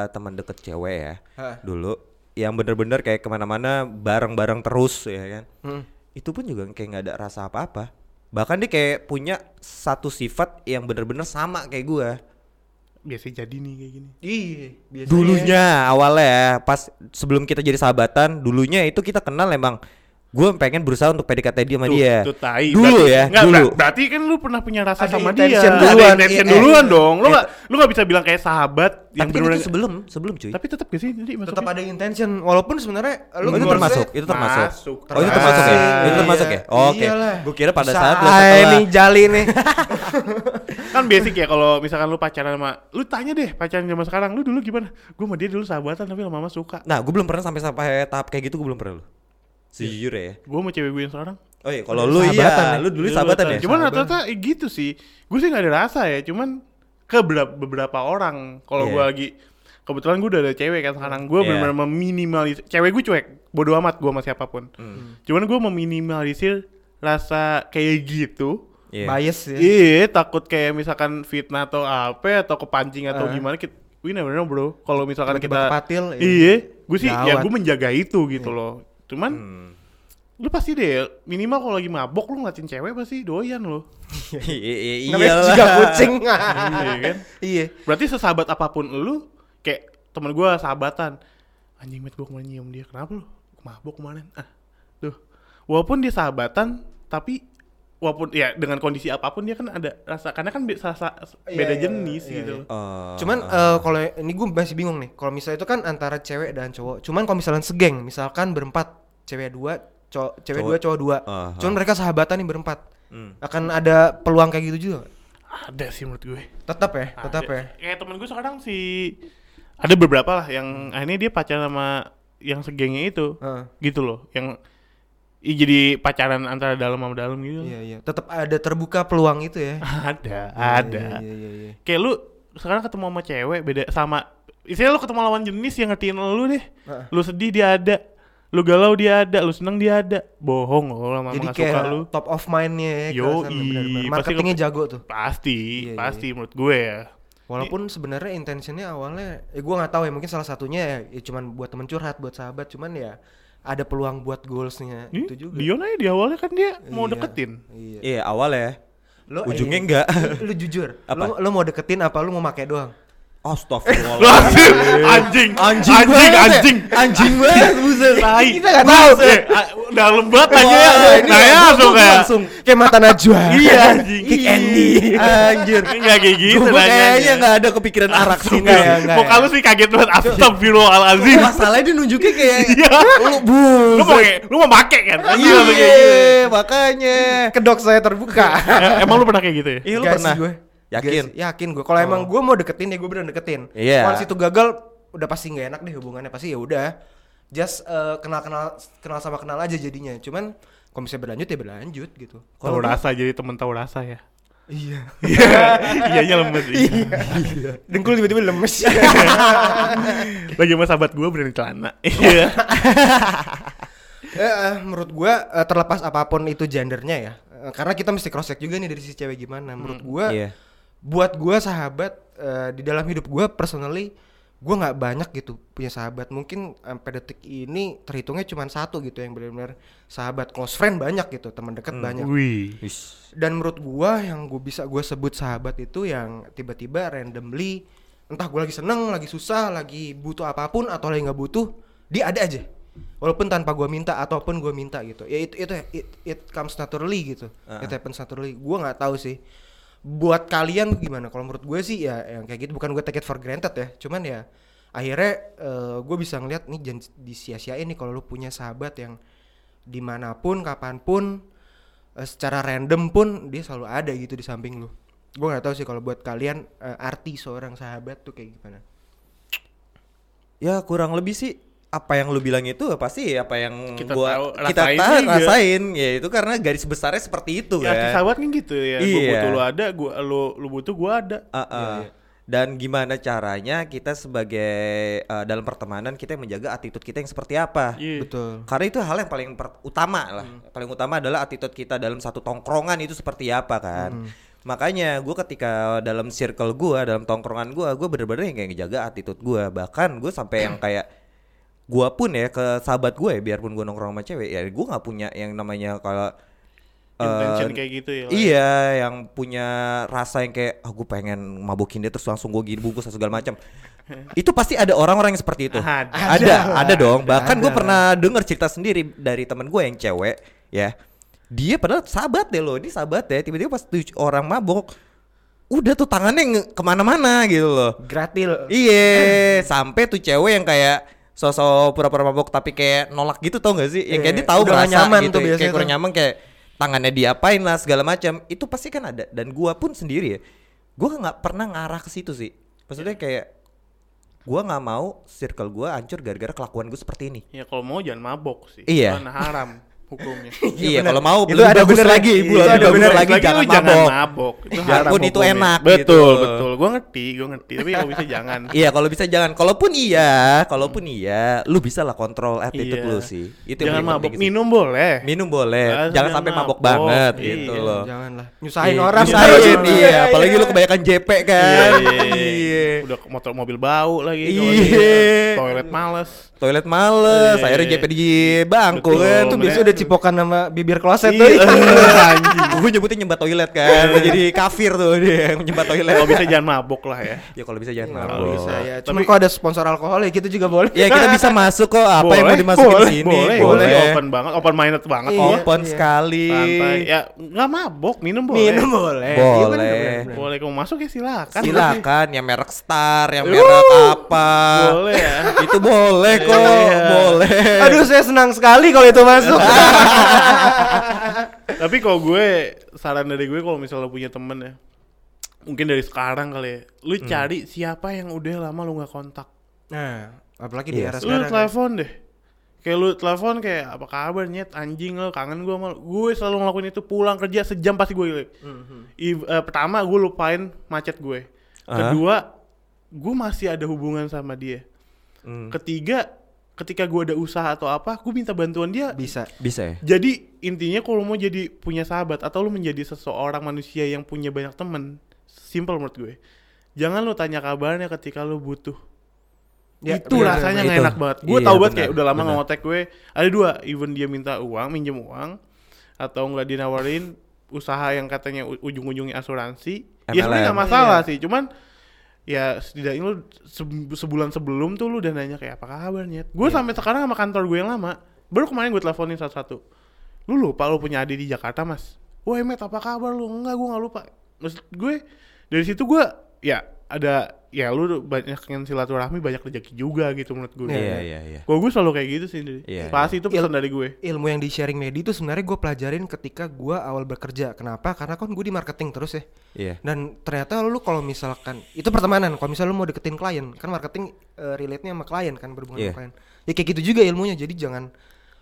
[SPEAKER 3] teman deket cewek ya
[SPEAKER 1] Hah.
[SPEAKER 3] dulu yang bener-bener kayak ke mana-mana bareng-bareng terus ya kan.
[SPEAKER 1] Hmm.
[SPEAKER 3] Itu pun juga kayak nggak ada rasa apa-apa. Bahkan dia kayak punya satu sifat yang bener-bener sama kayak gue.
[SPEAKER 2] Biasanya jadi nih kayak gini.
[SPEAKER 1] Iya, biasanya.
[SPEAKER 3] Dulunya awalnya ya, pas sebelum kita jadi sahabatan, dulunya itu kita kenal emang gue pengen berusaha untuk PDKT dia sama
[SPEAKER 2] Tuh,
[SPEAKER 3] dia.
[SPEAKER 2] tuh tai.
[SPEAKER 3] Dulu
[SPEAKER 2] Berarti-
[SPEAKER 3] ya,
[SPEAKER 2] nggak,
[SPEAKER 3] dulu.
[SPEAKER 2] ber- berarti kan lu pernah punya rasa
[SPEAKER 1] Ada
[SPEAKER 2] sama dia.
[SPEAKER 1] intention
[SPEAKER 2] Ada
[SPEAKER 1] duluan,
[SPEAKER 2] intention
[SPEAKER 1] iya,
[SPEAKER 2] duluan
[SPEAKER 1] iya.
[SPEAKER 2] dong. Lu
[SPEAKER 3] Iya.
[SPEAKER 2] nggak lu nggak bisa bilang kayak sahabat yang
[SPEAKER 3] Tapi itu
[SPEAKER 2] bener-bener
[SPEAKER 3] sebelum, sebelum cuy.
[SPEAKER 2] Tapi tetap gak sih jadi
[SPEAKER 1] tetap ada intention walaupun sebenarnya lu
[SPEAKER 3] Oh, itu termasuk, itu termasuk.
[SPEAKER 2] Masuk.
[SPEAKER 3] Oh itu termasuk ya?
[SPEAKER 1] Termasuk.
[SPEAKER 3] Itu termasuk ya?
[SPEAKER 1] Iya.
[SPEAKER 3] Oke. Gue kira pada saat lu setelah
[SPEAKER 1] nih jali nih
[SPEAKER 2] kan basic ya kalau misalkan lu pacaran sama lu tanya deh pacaran zaman sekarang lu dulu gimana? Gue sama dia dulu sahabatan tapi lama-lama suka.
[SPEAKER 3] Nah, gue belum pernah sampai sampai tahap kayak gitu, gue belum pernah lu. Sejujur ya.
[SPEAKER 2] Gue sama cewek gue yang sekarang.
[SPEAKER 3] Oh iya, kalau lu
[SPEAKER 1] Sahabatan
[SPEAKER 3] iya,
[SPEAKER 1] ya?
[SPEAKER 3] lu dulu sahabatan ya?
[SPEAKER 2] Cuman rata-rata eh, gitu sih. Gue sih gak ada rasa ya. Cuman ke beberapa, orang. Kalau
[SPEAKER 3] Iya.
[SPEAKER 2] gue lagi kebetulan gue udah ada cewek kan sekarang. Gue
[SPEAKER 3] Iya.
[SPEAKER 2] benar-benar meminimalis. Cewek gue cuek. Bodoh amat gue sama siapa pun.
[SPEAKER 3] Hmm.
[SPEAKER 2] Cuman gue meminimalisir rasa kayak gitu.
[SPEAKER 3] Iya.
[SPEAKER 1] bias ya
[SPEAKER 2] Iya, takut kayak misalkan fitnah atau apa atau kepancing atau
[SPEAKER 1] Ah.
[SPEAKER 2] gimana kita we never know, bro. Kalau misalkan
[SPEAKER 1] Tiba-tiba
[SPEAKER 2] kita
[SPEAKER 1] kepatil, iya.
[SPEAKER 2] Iya, gue sih ya
[SPEAKER 1] Gawat.
[SPEAKER 2] gue menjaga itu gitu loh. Cuman
[SPEAKER 3] Hmm.
[SPEAKER 2] lu pasti deh minimal kalau lagi mabok lu ngeliatin cewek pasti doyan lo.
[SPEAKER 3] Iya,
[SPEAKER 1] namanya
[SPEAKER 3] iyalah.
[SPEAKER 1] juga kucing
[SPEAKER 2] iya kan?
[SPEAKER 1] iya
[SPEAKER 2] Berarti sesahabat apa pun lu kayak temen gue sahabatan. Anjing met gue kemarin nyium dia. Kenapa lu? Mabok kemarin. Ah, tuh. Walaupun dia sahabatan tapi walaupun ya dengan kondisi apa pun dia kan ada rasa karena kan be- rasa
[SPEAKER 1] Iya,
[SPEAKER 2] beda
[SPEAKER 1] iya,
[SPEAKER 2] jenis
[SPEAKER 1] iya,
[SPEAKER 2] gitu.
[SPEAKER 1] iya.
[SPEAKER 3] Oh,
[SPEAKER 1] Cuman
[SPEAKER 3] oh.
[SPEAKER 1] eh, kalau ini gue masih bingung nih. Kalau misalnya itu kan antara cewek dan cowok. Cuman kalau misalnya segeng, misalkan berempat, cewek dua, cowok, cewek
[SPEAKER 3] Cowok-
[SPEAKER 1] dua, cowok dua.
[SPEAKER 3] Aha.
[SPEAKER 1] Cuman mereka sahabatan nih berempat.
[SPEAKER 3] Hmm.
[SPEAKER 1] Akan ada peluang kayak gitu juga.
[SPEAKER 2] Ada sih menurut gue.
[SPEAKER 1] Tetap ya, tetap ya.
[SPEAKER 2] Kayak temen gue sekarang sih ada beberapa lah yang akhirnya dia pacaran sama yang segengnya itu.
[SPEAKER 1] Heeh.
[SPEAKER 2] Gitu loh. Yang i- jadi pacaran antara dalam sama dalam gitu.
[SPEAKER 1] Iya iya, tetap ada terbuka peluang itu ya.
[SPEAKER 2] Ada, ada.
[SPEAKER 1] Iya iya iya.
[SPEAKER 2] Kayak lu sekarang ketemu sama cewek beda sama Istilahnya lu ketemu lawan jenis yang ngertiin lu deh.
[SPEAKER 1] Heeh.
[SPEAKER 2] Lu sedih dia ada. Lu galau dia ada, lu seneng dia ada. Bohong lo lama
[SPEAKER 1] Jadi
[SPEAKER 2] gak suka
[SPEAKER 1] kayak
[SPEAKER 2] lu.
[SPEAKER 1] top of mind-nya ya.
[SPEAKER 2] Pasti
[SPEAKER 1] Marketingnya
[SPEAKER 2] ke-
[SPEAKER 1] jago tuh.
[SPEAKER 2] Pasti,
[SPEAKER 1] Iya, iya,
[SPEAKER 2] pasti menurut gue ya.
[SPEAKER 1] Walaupun sebenarnya intentionnya awalnya, ya gue nggak tahu ya mungkin salah satunya ya, ya cuman buat temen curhat, buat sahabat, cuman ya ada peluang buat goalsnya
[SPEAKER 2] Ih,
[SPEAKER 1] itu juga.
[SPEAKER 2] Dion aja di awalnya kan dia mau
[SPEAKER 1] Iya,
[SPEAKER 2] deketin.
[SPEAKER 1] Iya.
[SPEAKER 3] Iya, awal ya.
[SPEAKER 1] Lo
[SPEAKER 3] Ujungnya
[SPEAKER 1] eh,
[SPEAKER 3] enggak.
[SPEAKER 1] Lu, lu jujur.
[SPEAKER 3] Apa?
[SPEAKER 1] Lu, lu mau deketin apa lu mau pakai doang?
[SPEAKER 3] Astagfirullah.
[SPEAKER 2] anjing,
[SPEAKER 3] Anjing
[SPEAKER 2] anjing,
[SPEAKER 3] banget ya.
[SPEAKER 2] anjing.
[SPEAKER 3] Anjing banget, buset.
[SPEAKER 2] Tai.
[SPEAKER 1] Kita.
[SPEAKER 2] Eh, ah, dalam banget aja ya. Nah, ya
[SPEAKER 3] gua-
[SPEAKER 2] langsung kayak.
[SPEAKER 3] langsung
[SPEAKER 1] Kayak mata Najwa.
[SPEAKER 2] Iya anjing.
[SPEAKER 1] Kick Andy.
[SPEAKER 3] anjir.
[SPEAKER 2] Enggak kayak gitu
[SPEAKER 3] Gue kayaknya nggak ada kepikiran arak sih.
[SPEAKER 1] Enggak ya, enggak
[SPEAKER 2] Muka
[SPEAKER 1] ya.
[SPEAKER 2] lu sih kaget banget. Astagfirullahalazim.
[SPEAKER 3] Masalahnya dia nunjuknya kayak
[SPEAKER 2] Iya.
[SPEAKER 3] lu bu.
[SPEAKER 2] Lu mau kayak- lu mau make kan? Anjing
[SPEAKER 3] Iya,
[SPEAKER 2] gitu.
[SPEAKER 3] makanya.
[SPEAKER 1] Kedok saya terbuka.
[SPEAKER 2] Eh, Emang lu pernah kayak gitu ya?
[SPEAKER 3] Iya, lu pernah.
[SPEAKER 1] Gue.
[SPEAKER 3] Yakin?
[SPEAKER 1] Sih, yakin gue. Kalau emang gue mau deketin ya gue bener deketin.
[SPEAKER 3] Iya.
[SPEAKER 1] Once itu gagal, udah pasti nggak enak deh hubungannya. Pasti ya udah. Just eh, kenal-kenal kenal sama kenal aja jadinya. Cuman kalau misalnya berlanjut ya berlanjut gitu.
[SPEAKER 2] Tahu
[SPEAKER 1] Kalau
[SPEAKER 2] rasa jadi temen tahu rasa ya.
[SPEAKER 1] Iya.
[SPEAKER 2] Iya, iya lemes. Iya.
[SPEAKER 1] Dengkul tiba-tiba lemes.
[SPEAKER 2] Lagi sama sahabat gue berani celana. Iya.
[SPEAKER 1] Eh, eh, menurut gua eh, terlepas apa pun itu gendernya ya. eh, karena kita mesti cross check juga nih dari sisi cewek gimana. Menurut gua
[SPEAKER 3] Iya.
[SPEAKER 1] Buat gua sahabat eh, di dalam hidup gua personally gua nggak banyak gitu punya sahabat. Mungkin sampai detik ini terhitungnya cuma satu gitu yang benar-benar sahabat close friend banyak gitu, teman dekat banyak.
[SPEAKER 2] Wih.
[SPEAKER 1] Dan menurut gua yang gue bisa gua sebut sahabat itu yang tiba-tiba randomly entah gua lagi seneng, lagi susah, lagi butuh apa pun atau lagi nggak butuh, dia ada aja. Walaupun tanpa gua minta ataupun gua minta gitu. Ya itu itu it, it comes naturally gitu. It happens naturally. Gua nggak tahu sih. Buat kalian gimana? Kalau menurut gue sih ya yang kayak gitu bukan gue take it for granted ya. Cuman ya akhirnya gue bisa ngeliat nih jangan disia-siain nih kalau lu punya sahabat yang di mana pun kapan pun eh, secara random pun dia selalu ada gitu di samping lu gue nggak tahu sih kalau buat kalian eh, arti seorang sahabat tuh kayak gimana
[SPEAKER 3] Ya kurang lebih sih apa yang lu bilang itu pasti apa yang
[SPEAKER 2] Kita
[SPEAKER 3] gua
[SPEAKER 2] tahu,
[SPEAKER 3] kita
[SPEAKER 2] rasain
[SPEAKER 3] tahu rasain ya itu karena garis besarnya seperti itu
[SPEAKER 2] Ya,
[SPEAKER 3] kan.
[SPEAKER 2] sahabat kan gitu ya. Gua
[SPEAKER 3] Iya.
[SPEAKER 2] butuh lu ada, gua lu lu butuh gua ada.
[SPEAKER 3] Ah, ah. Dan gimana caranya kita sebagai eh, dalam pertemanan kita menjaga attitude kita yang seperti apa?
[SPEAKER 2] Iya.
[SPEAKER 1] betul
[SPEAKER 3] Karena itu hal yang paling per- utama lah. Paling utama adalah attitude kita dalam satu tongkrongan itu seperti apa kan. Makanya gue ketika dalam circle gue, dalam tongkrongan gue, gue bener-bener yang kayak ngejaga attitude gue. Bahkan gue sampai yang kayak gue pun ya ke sahabat gue ya, biarpun gue nongkrong sama cewek ya, gue nggak punya yang namanya kalau
[SPEAKER 2] intention
[SPEAKER 3] eh,
[SPEAKER 2] kayak gitu ya.
[SPEAKER 3] Iya, yang punya rasa yang kayak aku pengen mabukin dia terus langsung gue gini bungkus segala macam. itu pasti ada orang-orang yang seperti itu.
[SPEAKER 2] Ada.
[SPEAKER 3] ada, ada dong. Bahkan gue pernah denger cerita sendiri dari teman gue yang cewek, ya. Dia padahal sahabat deh loh, ini sahabat ya. Tiba-tiba pas tuh orang mabok, udah tuh tangannya ke mana-mana gitu loh.
[SPEAKER 1] Gratil.
[SPEAKER 3] Iya, sampai tuh cewek yang kayak sosok pura-pura mabok tapi kayak nolak gitu tau gak sih? Yang kayak
[SPEAKER 1] Iya,
[SPEAKER 3] dia tahu
[SPEAKER 1] udah gak
[SPEAKER 3] merasa
[SPEAKER 1] nyaman
[SPEAKER 3] gitu,
[SPEAKER 1] tuh biasanya
[SPEAKER 3] kayak kurang nyaman kayak tangannya diapain lah segala macam. Itu pasti kan ada dan gua pun sendiri ya. Gua nggak pernah ngarah ke situ sih. Maksudnya kayak gua nggak mau circle gua hancur gara-gara kelakuan gue seperti ini.
[SPEAKER 2] Ya kalau mau jangan mabok sih.
[SPEAKER 3] Iya.
[SPEAKER 2] Karena haram hukumnya.
[SPEAKER 3] iya,
[SPEAKER 1] bener.
[SPEAKER 3] kalau mau
[SPEAKER 1] Itu ada bener
[SPEAKER 3] lagi,
[SPEAKER 1] lagi.
[SPEAKER 3] Bu,
[SPEAKER 1] Itu ada bener
[SPEAKER 3] lagi
[SPEAKER 2] Lagi
[SPEAKER 3] jangan
[SPEAKER 2] jangan
[SPEAKER 3] mabok.
[SPEAKER 2] mabok. Haram
[SPEAKER 3] itu
[SPEAKER 2] hukumnya.
[SPEAKER 3] enak
[SPEAKER 2] Betul,
[SPEAKER 3] gitu.
[SPEAKER 2] betul. Gua ngerti, gua ngerti. Tapi kalau bisa jangan.
[SPEAKER 3] Iya kalau bisa jangan. Kalaupun iya, kalaupun iya, lu bisa lah kontrol attitude
[SPEAKER 2] Iya.
[SPEAKER 3] lu sih. Itu yang
[SPEAKER 2] jangan mabok. Minum boleh.
[SPEAKER 3] Minum boleh, jangan
[SPEAKER 2] jangan
[SPEAKER 3] sampai mabok
[SPEAKER 2] mabok.
[SPEAKER 3] banget
[SPEAKER 2] Iya.
[SPEAKER 3] gitu loh.
[SPEAKER 1] Jangan lah. Nyusahin
[SPEAKER 3] Iya,
[SPEAKER 1] orang.
[SPEAKER 3] nyusahin, iya, apalagi lu kebanyakan JP kan.
[SPEAKER 2] Iya,
[SPEAKER 3] Iya.
[SPEAKER 2] Udah ke motor mobil bau lagi.
[SPEAKER 3] Iya.
[SPEAKER 2] kalau. Toilet males.
[SPEAKER 3] Toilet males,
[SPEAKER 2] Iya.
[SPEAKER 3] akhirnya JP di bangku
[SPEAKER 2] Betul.
[SPEAKER 3] kan.
[SPEAKER 1] Itu
[SPEAKER 2] Mereka-
[SPEAKER 1] biasanya udah cipokan sama bibir kloset
[SPEAKER 2] Iya,
[SPEAKER 1] tuh.
[SPEAKER 2] anjing.
[SPEAKER 3] Gue nyebutnya nyembat toilet kan, jadi kafir tuh dia nyembat toilet.
[SPEAKER 2] Kalau bisa jangan mabok lah ya.
[SPEAKER 3] Ya kalau bisa jangan
[SPEAKER 1] Nggak
[SPEAKER 3] mabok.
[SPEAKER 1] bisa ya.
[SPEAKER 2] Tapi-
[SPEAKER 1] Cuman kok ada sponsor alkohol ya gitu juga boleh.
[SPEAKER 3] Ya kita bisa masuk kok apa yang mau dimasukin
[SPEAKER 2] boleh,
[SPEAKER 3] sini.
[SPEAKER 2] boleh, boleh, open banget, open minded banget.
[SPEAKER 1] Iya.
[SPEAKER 3] Open
[SPEAKER 1] Iya.
[SPEAKER 3] sekali.
[SPEAKER 2] Santai. Ya nggak mabok, minum boleh.
[SPEAKER 1] Minum boleh.
[SPEAKER 3] Boleh.
[SPEAKER 1] Iya, bener, bener.
[SPEAKER 2] Boleh kamu masuk ya silakan.
[SPEAKER 3] Silakan yang merek Star, yang merek apa.
[SPEAKER 2] Boleh ya.
[SPEAKER 3] Itu boleh kok,
[SPEAKER 2] Iya.
[SPEAKER 3] boleh.
[SPEAKER 1] Aduh saya senang sekali kalau itu masuk.
[SPEAKER 2] Tapi kalau gue saran dari gue kalau misalnya punya temen ya, mungkin dari sekarang kali ya, lu
[SPEAKER 3] Hmm.
[SPEAKER 2] cari siapa yang udah lama lu nggak kontak.
[SPEAKER 1] nah, apalagi di
[SPEAKER 3] Iya
[SPEAKER 1] era
[SPEAKER 3] sih.
[SPEAKER 2] Lu
[SPEAKER 1] sekarang. ya.
[SPEAKER 2] telepon deh. Kayak lu telepon kayak apa kabar nyet anjing lo kangen gue sama lu." gue selalu ngelakuin itu pulang kerja sejam pasti gue gitu. I- eh, pertama gue lupain macet gue. Kedua gue masih ada hubungan sama dia.
[SPEAKER 3] Hmm.
[SPEAKER 2] Ketiga ketika gue ada usaha atau apa gue minta bantuan dia
[SPEAKER 1] Bisa.
[SPEAKER 3] Bisa ya?
[SPEAKER 2] jadi intinya kalau mau jadi punya sahabat atau lu menjadi seseorang manusia yang punya banyak temen simple menurut gue jangan lu tanya kabarnya ketika lu butuh
[SPEAKER 1] Ya,
[SPEAKER 2] itu
[SPEAKER 1] bener,
[SPEAKER 2] rasanya
[SPEAKER 3] bener.
[SPEAKER 2] nggak
[SPEAKER 3] Itu.
[SPEAKER 2] enak banget gue
[SPEAKER 3] Iya,
[SPEAKER 2] tau banget kayak udah lama
[SPEAKER 3] bener.
[SPEAKER 2] ngotek gue ada dua even dia minta uang minjem uang atau nggak dinawarin usaha yang katanya ujung-ujungnya asuransi ya sebenarnya nggak
[SPEAKER 3] MLM.
[SPEAKER 2] masalah
[SPEAKER 1] Iya.
[SPEAKER 2] sih cuman ya setidaknya lu se- sebulan sebelum tuh lu udah nanya kayak apa kabarnya gue
[SPEAKER 3] Iya.
[SPEAKER 2] sampai sekarang sama kantor gue yang lama baru kemarin gue teleponin satu-satu. Lu lupa lu punya adik di Jakarta mas? Wah Met apa kabar lu? Enggak gue nggak lupa. Maksud gue dari situ gue ya ada ya lu banyak yang silaturahmi banyak rezeki juga gitu menurut gue
[SPEAKER 3] Iya, iya, iya.
[SPEAKER 2] Kalau gue selalu kayak gitu sih, Ndri.
[SPEAKER 3] Iya,
[SPEAKER 2] Pasti itu pesan
[SPEAKER 1] Il-
[SPEAKER 2] dari gue.
[SPEAKER 1] Ilmu yang di sharing media itu sebenarnya gue pelajarin ketika gue awal bekerja. Kenapa? Karena kan gue di marketing terus ya.
[SPEAKER 3] Iya.
[SPEAKER 1] Dan ternyata lu kalau misalkan itu pertemanan, kalau misalnya lu mau deketin klien, kan marketing eh, relate-nya sama klien kan berhubungan
[SPEAKER 3] Iya.
[SPEAKER 1] sama klien. Ya kayak gitu juga ilmunya. Jadi jangan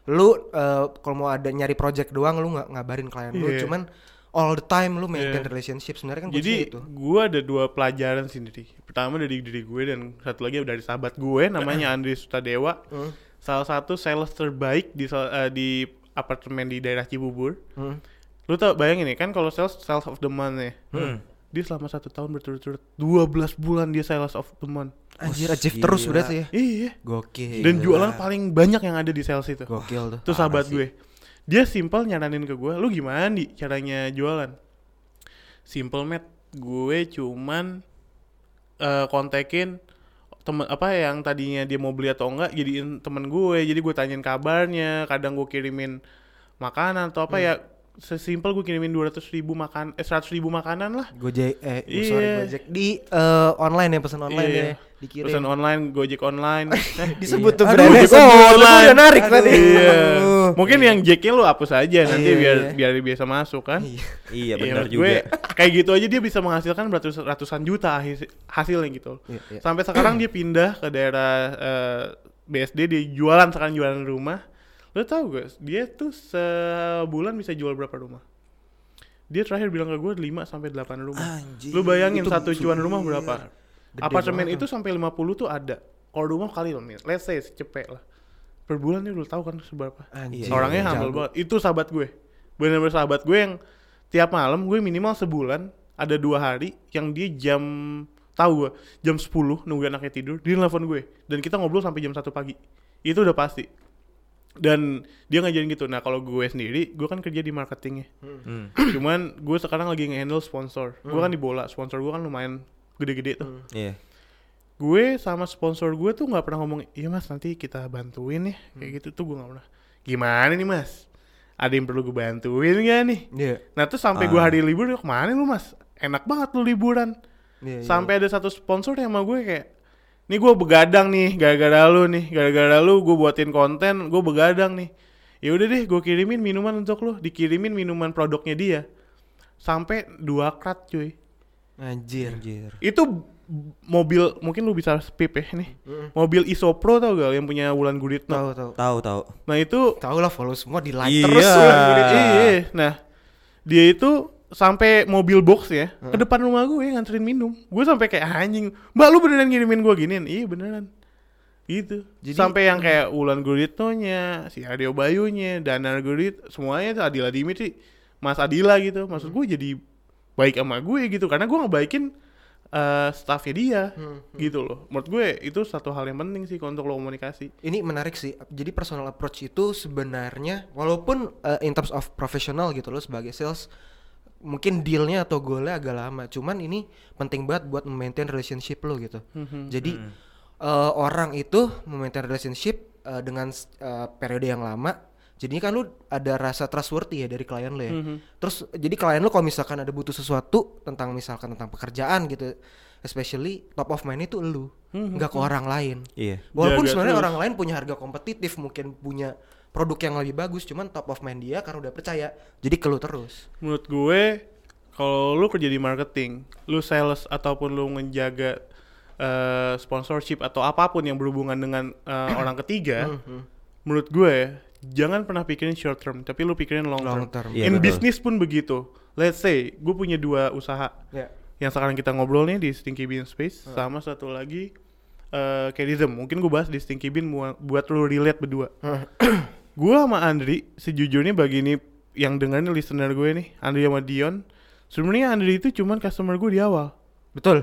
[SPEAKER 1] lu eh, kalau mau ada nyari project doang lu nggak ngabarin klien lu,
[SPEAKER 2] Iya.
[SPEAKER 1] cuman all the time lu maintain
[SPEAKER 2] Iya.
[SPEAKER 1] relationship. Sebenarnya kan
[SPEAKER 2] Jadi
[SPEAKER 1] itu.
[SPEAKER 2] gue ada dua pelajaran sih, Ndri. Pertama dari diri gue dan satu lagi dari sahabat gue namanya Andri Sutadewa.
[SPEAKER 1] Hmm.
[SPEAKER 2] Salah satu sales terbaik di eh, di apartemen di daerah Cibubur.
[SPEAKER 1] Hmm.
[SPEAKER 2] Lu tau bayangin nih kan kalau sales sales of the month ya.
[SPEAKER 3] Hmm.
[SPEAKER 2] Dia selama satu tahun berturut-turut 12 bulan dia sales of the month.
[SPEAKER 1] Anjir,
[SPEAKER 3] Oh,
[SPEAKER 1] achieve terus
[SPEAKER 3] gila.
[SPEAKER 1] berarti ya.
[SPEAKER 2] Iya.
[SPEAKER 1] Gokil.
[SPEAKER 2] Dan jualan paling banyak yang ada di sales itu.
[SPEAKER 1] Gokil tuh.
[SPEAKER 2] Itu sahabat gue. Dia simple nyaranin ke gue, lu gimana di caranya jualan? Simple met, gue cuman eh, kontekin temen apa yang tadinya dia mau beli atau enggak jadiin temen gue. Jadi gue tanyain kabarnya kadang gue kirimin makanan atau apa ya sesimpel gue kirimin 200 ribu makan eh 100 ribu makanan lah
[SPEAKER 1] Gojek eh
[SPEAKER 2] Iya.
[SPEAKER 1] sorry Gojek di eh, online ya pesan online
[SPEAKER 2] Iya.
[SPEAKER 1] ya dikirim.
[SPEAKER 2] pesan online gojek online
[SPEAKER 1] Disebut tuh brandnya
[SPEAKER 3] Gojek.
[SPEAKER 1] Lu
[SPEAKER 3] online.
[SPEAKER 1] udah narik
[SPEAKER 3] Aduh.
[SPEAKER 1] tadi.
[SPEAKER 2] iya mungkin yang jacknya lu hapus aja nanti
[SPEAKER 1] Iya,
[SPEAKER 2] biar
[SPEAKER 1] iya.
[SPEAKER 2] biar biasa masuk kan
[SPEAKER 1] Iya.
[SPEAKER 3] Iya
[SPEAKER 2] Iya,
[SPEAKER 3] benar juga.
[SPEAKER 2] kayak gitu aja dia bisa menghasilkan beratus, ratusan juta hasil, hasilnya gitu.
[SPEAKER 1] Iya, iya.
[SPEAKER 2] Sampai sekarang dia pindah ke daerah eh, BSD dia jualan sekarang jualan rumah. Lo tau gak? Dia tuh sebulan bisa jual berapa rumah? Dia terakhir bilang ke gue 5 sampai 8 rumah.
[SPEAKER 3] Anjir,
[SPEAKER 2] Lu bayangin satu cuan rumah berapa?
[SPEAKER 1] Gede
[SPEAKER 2] Apartemen
[SPEAKER 1] banget
[SPEAKER 2] itu sampai 50 tuh ada. Kalau rumah kali loh, let's say cepet lah. Per bulan udah tahu kan seberapa.
[SPEAKER 1] Anjir.
[SPEAKER 2] Orangnya
[SPEAKER 1] jago.
[SPEAKER 2] humble banget. Itu sahabat gue. Bener-bener sahabat gue yang tiap malam gue minimal sebulan ada dua hari yang dia jam tahu gue jam 10 nunggu anaknya tidur dia nelfon gue dan kita ngobrol sampai jam 1 pagi. Itu udah pasti. Dan dia ngajarin gitu. Nah kalau gue sendiri gue kan kerja di marketingnya.
[SPEAKER 3] Hmm.
[SPEAKER 2] cuman gue sekarang lagi nge-handle sponsor. Gue kan di bola sponsor gue kan lumayan gede-gede tuh.
[SPEAKER 3] Iya.
[SPEAKER 2] gue sama sponsor gue tuh nggak pernah ngomong iya mas nanti kita bantuin ya. Kayak gitu tuh gue nggak pernah. Gimana nih mas? Ada yang perlu gue bantuin gak nih?
[SPEAKER 1] Iya.
[SPEAKER 2] nah terus sampai gue hari libur ke mana lu mas? Enak banget lu liburan.
[SPEAKER 1] Iya, iya.
[SPEAKER 2] sampai ada satu sponsor yang sama gue kayak nih gue begadang nih gara-gara lu nih gara-gara lu gue buatin konten gue begadang nih ya udah deh gue kirimin minuman untuk lu dikirimin minuman produknya dia sampai dua krat cuy
[SPEAKER 1] Anjir.
[SPEAKER 3] Anjir.
[SPEAKER 2] itu mobil mungkin lu bisa spip ya nih mobil Isopro tau gak yang punya Wulan Guritno
[SPEAKER 1] Tahu tahu.
[SPEAKER 3] Tahu tahu.
[SPEAKER 2] nah itu
[SPEAKER 1] Tahu lah follow semua di like
[SPEAKER 3] Iya.
[SPEAKER 1] terus Wulan Guritno.
[SPEAKER 2] iya nah dia itu sampai mobil box ya ke depan rumah gue nganterin minum. Gue sampai kayak anjing mbak lu beneran ngirimin gue giniin? Iya beneran. Gitu.
[SPEAKER 1] Jadi-
[SPEAKER 2] sampai yang kayak Wulan Guritno-nya si Adio Bayunya Danar Gurit semuanya tuh Adila Dimitri Mas Adila gitu. Maksud gue jadi baik sama gue gitu. Karena gue ngebaikin eh staffnya dia gitu loh. Menurut gue itu satu hal yang penting sih untuk lo komunikasi.
[SPEAKER 1] Ini menarik sih. Jadi personal approach itu sebenarnya walaupun uh, in terms of profesional gitu loh sebagai sales mungkin dealnya atau goalnya agak lama. Cuman ini penting banget buat maintain relationship lo gitu. Jadi uh, orang itu maintain relationship uh, dengan uh, periode yang lama. Jadinya kan lu ada rasa trustworthy ya dari klien lo ya. Terus jadi klien lo kalau misalkan ada butuh sesuatu tentang misalkan tentang pekerjaan gitu, especially top of mind itu lu, nggak ke orang lain.
[SPEAKER 3] Iya.
[SPEAKER 1] Walaupun sebenarnya orang lain punya harga kompetitif, mungkin punya produk yang lebih bagus, cuman top of mind dia karena udah percaya, jadi ke lu terus.
[SPEAKER 2] menurut gue kalau lu kerja di marketing, lu sales ataupun lu menjaga eh, sponsorship atau apa pun yang berhubungan dengan eh, orang ketiga, menurut gue ya, jangan pernah pikirin short term, tapi lu pikirin long,
[SPEAKER 1] Long
[SPEAKER 2] term.
[SPEAKER 1] term.
[SPEAKER 3] Iya,
[SPEAKER 2] In
[SPEAKER 3] betul.
[SPEAKER 2] business pun begitu. Let's say gue punya dua usaha
[SPEAKER 1] Ya.
[SPEAKER 2] yang sekarang kita ngobrol nih di Stinky Bean Space, sama satu lagi eh Carism. Mungkin gue bahas di Stinky Bean buat lu relate berdua. gue sama Andri sejujurnya bagi ini yang dengerin listener gue nih Andri sama Dion sebenarnya Andri itu cuman customer gue di awal
[SPEAKER 1] Betul.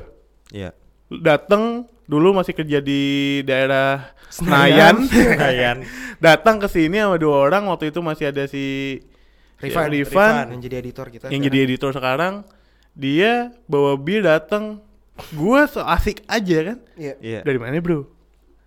[SPEAKER 3] Iya.
[SPEAKER 2] datang dulu masih kerja di daerah
[SPEAKER 1] Senayan.
[SPEAKER 2] Senayan datang ke sini sama dua orang waktu itu masih ada si
[SPEAKER 1] Rifan,
[SPEAKER 2] si Rifan,
[SPEAKER 1] yang jadi editor kita.
[SPEAKER 2] yang jadi editor sekarang dia bawa bir datang gue so asik aja kan
[SPEAKER 1] Iya.
[SPEAKER 3] Iya.
[SPEAKER 2] dari mana bro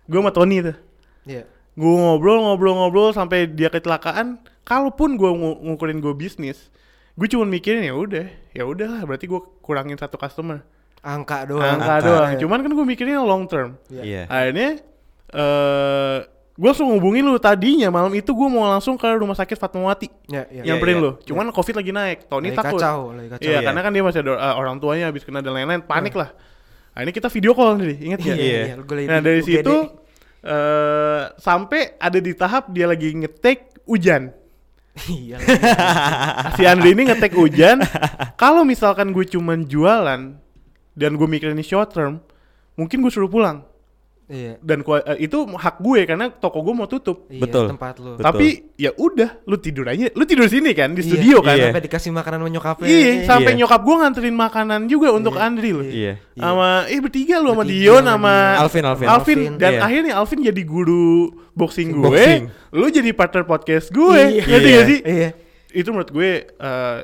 [SPEAKER 2] gue sama Tony tuh
[SPEAKER 1] Iya.
[SPEAKER 2] Gue ngobrol ngobrol ngobrol sampai dia kecelakaan kalaupun gue ngu- ngukurin gue bisnis gue cuma mikirin ya udah ya udahlah berarti gue kurangin satu customer
[SPEAKER 1] Angka doang.
[SPEAKER 2] angka
[SPEAKER 3] Angka.
[SPEAKER 2] doang cuman kan gue mikirin long term
[SPEAKER 1] Iya.
[SPEAKER 3] Iya.
[SPEAKER 2] akhirnya eh gue langsung ngubungin lu tadinya malam itu gue mau langsung ke rumah sakit Fatmawati
[SPEAKER 1] Ya, ya.
[SPEAKER 2] nyamperin
[SPEAKER 3] iya.
[SPEAKER 2] lu cuman covid lagi naik Tony
[SPEAKER 1] Lagi
[SPEAKER 2] takut
[SPEAKER 1] kacau, lagi kacau.
[SPEAKER 2] iya
[SPEAKER 3] Iya.
[SPEAKER 2] karena kan dia masih ada eh, orang tuanya habis kena dan lain-lain panik lah akhirnya kita video call nih inget ya
[SPEAKER 3] Iya.
[SPEAKER 1] Lagi
[SPEAKER 2] Nah dari situ eh sampai ada di tahap dia lagi ngetek hujan.
[SPEAKER 1] Iya.
[SPEAKER 2] si Andri ini ngetek hujan. Kalau misalkan gue cuman jualan dan gue mikirin ini short term, mungkin gue suruh pulang.
[SPEAKER 1] Iya.
[SPEAKER 2] Dan eh, itu hak gue karena toko gue mau tutup.
[SPEAKER 1] Iya,
[SPEAKER 3] Betul.
[SPEAKER 1] tempat lu.
[SPEAKER 2] Tapi ya udah, lu tidur aja. Lu tidur sini kan di
[SPEAKER 1] Iya.
[SPEAKER 2] studio kan.
[SPEAKER 3] Iya.
[SPEAKER 1] Sampai dikasih makanan sama nyokapnya.
[SPEAKER 2] Iya, sampai
[SPEAKER 3] Iya.
[SPEAKER 2] nyokap gue nganterin makanan juga untuk Andri loh.
[SPEAKER 3] Iya.
[SPEAKER 2] Sama eh bertiga lu sama Dion
[SPEAKER 1] sama.
[SPEAKER 3] Alvin, Alvin.
[SPEAKER 2] Alvin,
[SPEAKER 1] Alvin,
[SPEAKER 2] dan
[SPEAKER 3] iya.
[SPEAKER 2] akhirnya Alvin jadi guru boxing gue.
[SPEAKER 3] Boxing.
[SPEAKER 2] Lu jadi partner podcast gue.
[SPEAKER 1] Iya.
[SPEAKER 2] Ngerti
[SPEAKER 3] Iya.
[SPEAKER 2] gak sih?
[SPEAKER 1] Iya.
[SPEAKER 2] Itu menurut gue eh,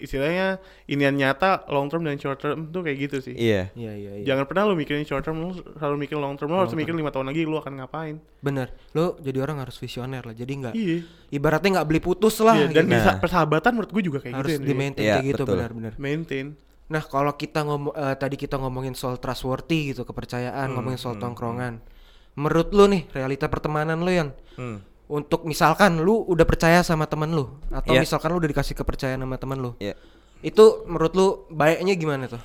[SPEAKER 2] istilahnya inian nyata long term dan short term tuh kayak gitu sih.
[SPEAKER 3] Iya.
[SPEAKER 1] Iya, iya, iya.
[SPEAKER 2] Jangan pernah lu mikirin short term, lu selalu mikirin long term. Lu harus mikirin lima tahun lagi lu akan ngapain.
[SPEAKER 1] Bener. Lu jadi orang harus visioner lah. Jadi nggak
[SPEAKER 2] Iya.
[SPEAKER 1] ibaratnya nggak beli putus lah.
[SPEAKER 2] Iya, dan
[SPEAKER 1] gitu.
[SPEAKER 2] di
[SPEAKER 3] Nah.
[SPEAKER 2] persahabatan menurut gue juga kayak
[SPEAKER 1] harus
[SPEAKER 2] gitu.
[SPEAKER 1] di
[SPEAKER 2] Andre.
[SPEAKER 1] maintain
[SPEAKER 3] Iya,
[SPEAKER 1] kayak gitu benar-benar.
[SPEAKER 2] Maintain.
[SPEAKER 1] Nah kalau kita ngomong eh, tadi kita ngomongin soal trustworthy gitu kepercayaan, ngomongin soal tongkrongan. Menurut lu nih realita pertemanan lu yang
[SPEAKER 3] Hmm.
[SPEAKER 1] Untuk misalkan lu udah percaya sama temen lu atau
[SPEAKER 3] Iya.
[SPEAKER 1] misalkan lu udah dikasih kepercayaan sama temen lu,
[SPEAKER 3] Iya.
[SPEAKER 1] itu menurut lu baiknya gimana tuh?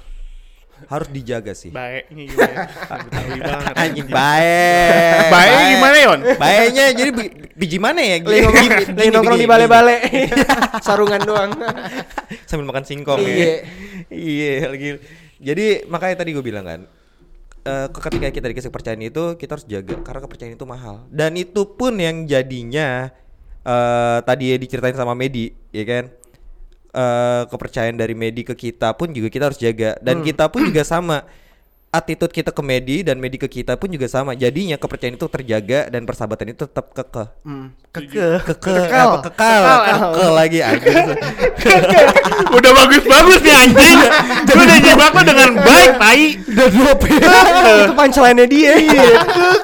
[SPEAKER 3] Harus dijaga sih.
[SPEAKER 2] Baiknya gimana?
[SPEAKER 3] Anjing baik.
[SPEAKER 2] Baiknya gimana, Yon?
[SPEAKER 3] Baiknya jadi bi- biji mana ya?
[SPEAKER 1] Lagi nongkrong, di bale-bale, sarungan doang.
[SPEAKER 3] Sambil makan singkong
[SPEAKER 1] Iya.
[SPEAKER 3] ya. Iya, lagi. Jadi makanya tadi gue bilang kan, eh, ketika kita dikasih kepercayaan itu kita harus jaga karena kepercayaan itu mahal. Dan itu pun yang jadinya eh tadi ya diceritain sama Medi, ya kan? Eh kepercayaan dari Medi ke kita pun juga kita harus jaga dan kita pun juga sama attitude kita ke Medi dan Medi ke kita pun juga sama. Jadinya kepercayaan itu terjaga dan persahabatan itu tetap kekeh.
[SPEAKER 1] Hmm, keke
[SPEAKER 3] Kekeh,
[SPEAKER 1] kekal
[SPEAKER 3] apa kekal, kekeh lagi anjing.
[SPEAKER 2] Udah bagus-bagus nih anjing. Gue udah jebak lo dengan baik, tai.
[SPEAKER 3] Udah drop
[SPEAKER 1] itu punchline-nya dia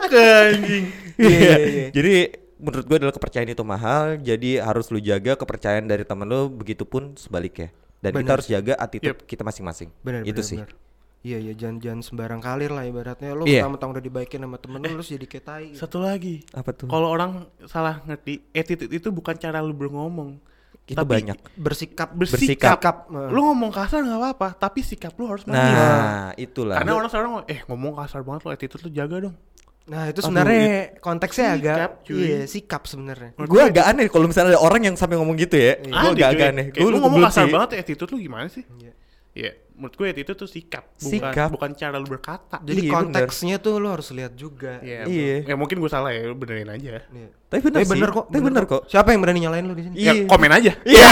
[SPEAKER 2] Ke anjing.
[SPEAKER 3] Iya. Jadi menurut gue adalah kepercayaan itu mahal, jadi harus lu jaga kepercayaan dari temen lu, begitupun sebaliknya. Dan kita
[SPEAKER 1] Bener.
[SPEAKER 3] harus jaga attitude
[SPEAKER 2] Yep.
[SPEAKER 3] kita masing-masing.
[SPEAKER 1] bener
[SPEAKER 3] itu
[SPEAKER 1] bener,
[SPEAKER 3] sih.
[SPEAKER 1] bener. Iya iya jangan jangan sembarang kalir lah ibaratnya lo
[SPEAKER 3] Iya.
[SPEAKER 1] mentang-mentang udah dibaikin sama temen lu lu jadi kayak tai gitu.
[SPEAKER 2] Satu lagi.
[SPEAKER 3] Apa tuh?
[SPEAKER 2] Kalau orang salah ngerti, attitude itu bukan cara lu berngomong.
[SPEAKER 3] Itu
[SPEAKER 2] tapi
[SPEAKER 3] banyak.
[SPEAKER 1] bersikap
[SPEAKER 2] Bersikap.
[SPEAKER 1] Bersikap, eh.
[SPEAKER 2] Lu ngomong kasar nggak apa-apa, tapi sikap lu harus manis.
[SPEAKER 3] Nah, itulah.
[SPEAKER 2] Karena orang sekarang ngomong, eh ngomong kasar banget lo, attitude lu jaga dong.
[SPEAKER 1] nah itu sebenarnya konteksnya agak
[SPEAKER 2] sikap, cuy.
[SPEAKER 1] iya sikap sebenarnya
[SPEAKER 3] gue agak aneh kalau misalnya ada orang yang sampai ngomong gitu ya. Gue
[SPEAKER 2] Aneh,
[SPEAKER 3] agak agak aneh. Gue
[SPEAKER 2] lu ngomong kasar banget, attitude lu gimana sih?
[SPEAKER 1] Iya.
[SPEAKER 2] Iya, menurut gue attitude tuh sikap, bukan
[SPEAKER 3] Sikap.
[SPEAKER 2] bukan cara lu berkata.
[SPEAKER 1] jadi
[SPEAKER 3] Iya, bener.
[SPEAKER 1] konteksnya tuh lo harus lihat juga
[SPEAKER 2] Iya.
[SPEAKER 3] Iya.
[SPEAKER 2] Ya mungkin gue salah ya, lu benerin aja.
[SPEAKER 1] Iya.
[SPEAKER 3] Tapi bener
[SPEAKER 1] Eh,
[SPEAKER 3] sih.
[SPEAKER 1] bener kok
[SPEAKER 3] Tapi bener kok.
[SPEAKER 1] siapa yang berani nyalain lu di sini
[SPEAKER 2] Ya
[SPEAKER 3] Iya.
[SPEAKER 2] komen aja.
[SPEAKER 3] Iya.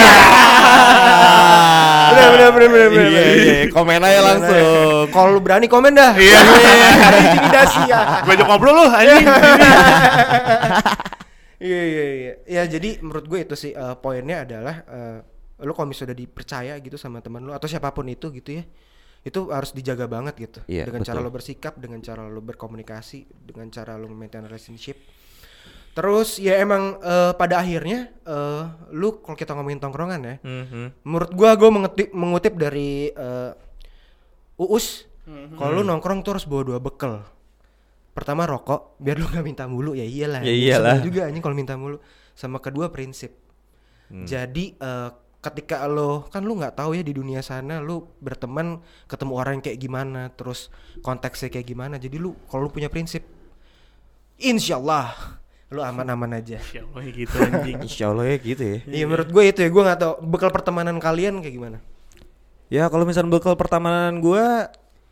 [SPEAKER 1] Bener, bener, bener, bener, bener.
[SPEAKER 3] Iya, iya, komen aja langsung.
[SPEAKER 1] kalau lu berani komen dah
[SPEAKER 2] Iya.
[SPEAKER 1] ada intimidasi ya
[SPEAKER 2] Gue ajak ngobrol lu anjing.
[SPEAKER 1] Iya iya iya. Ya jadi menurut gue itu sih eh, poinnya adalah eh, lo kalau misalnya udah dipercaya gitu sama teman lo atau siapa pun itu gitu ya, itu harus dijaga banget gitu.
[SPEAKER 3] Iya,
[SPEAKER 1] dengan cara
[SPEAKER 3] betul.
[SPEAKER 1] lo bersikap, dengan cara lo berkomunikasi, dengan cara lo maintain relationship. Terus ya emang eh, pada akhirnya eh, lu kalau kita ngomongin tongkrongan ya,
[SPEAKER 3] Mhm.
[SPEAKER 1] menurut gua gue mengutip mengutip dari eh, Uus,
[SPEAKER 3] Mhm.
[SPEAKER 1] kalau lu nongkrong tuh harus bawa dua bekal. Pertama rokok, biar lu nggak minta mulu ya iyalah.
[SPEAKER 3] Ya iyalah.
[SPEAKER 1] juga anjing kalau minta mulu. Sama kedua prinsip.
[SPEAKER 3] Hmm.
[SPEAKER 1] Jadi eh, ketika lo kan lu nggak tahu ya di dunia sana lu berteman ketemu orang yang kayak gimana, terus konteksnya kayak gimana. Jadi lu kalau lu punya prinsip, insya Allah lu aman-aman aja.
[SPEAKER 2] Ya Allah gitu anjing.
[SPEAKER 3] Insya Allah ya gitu ya.
[SPEAKER 1] Iya menurut gue itu ya gue nggak tahu bekal pertemanan kalian kayak gimana.
[SPEAKER 3] Ya kalau misalnya bekal pertemanan gue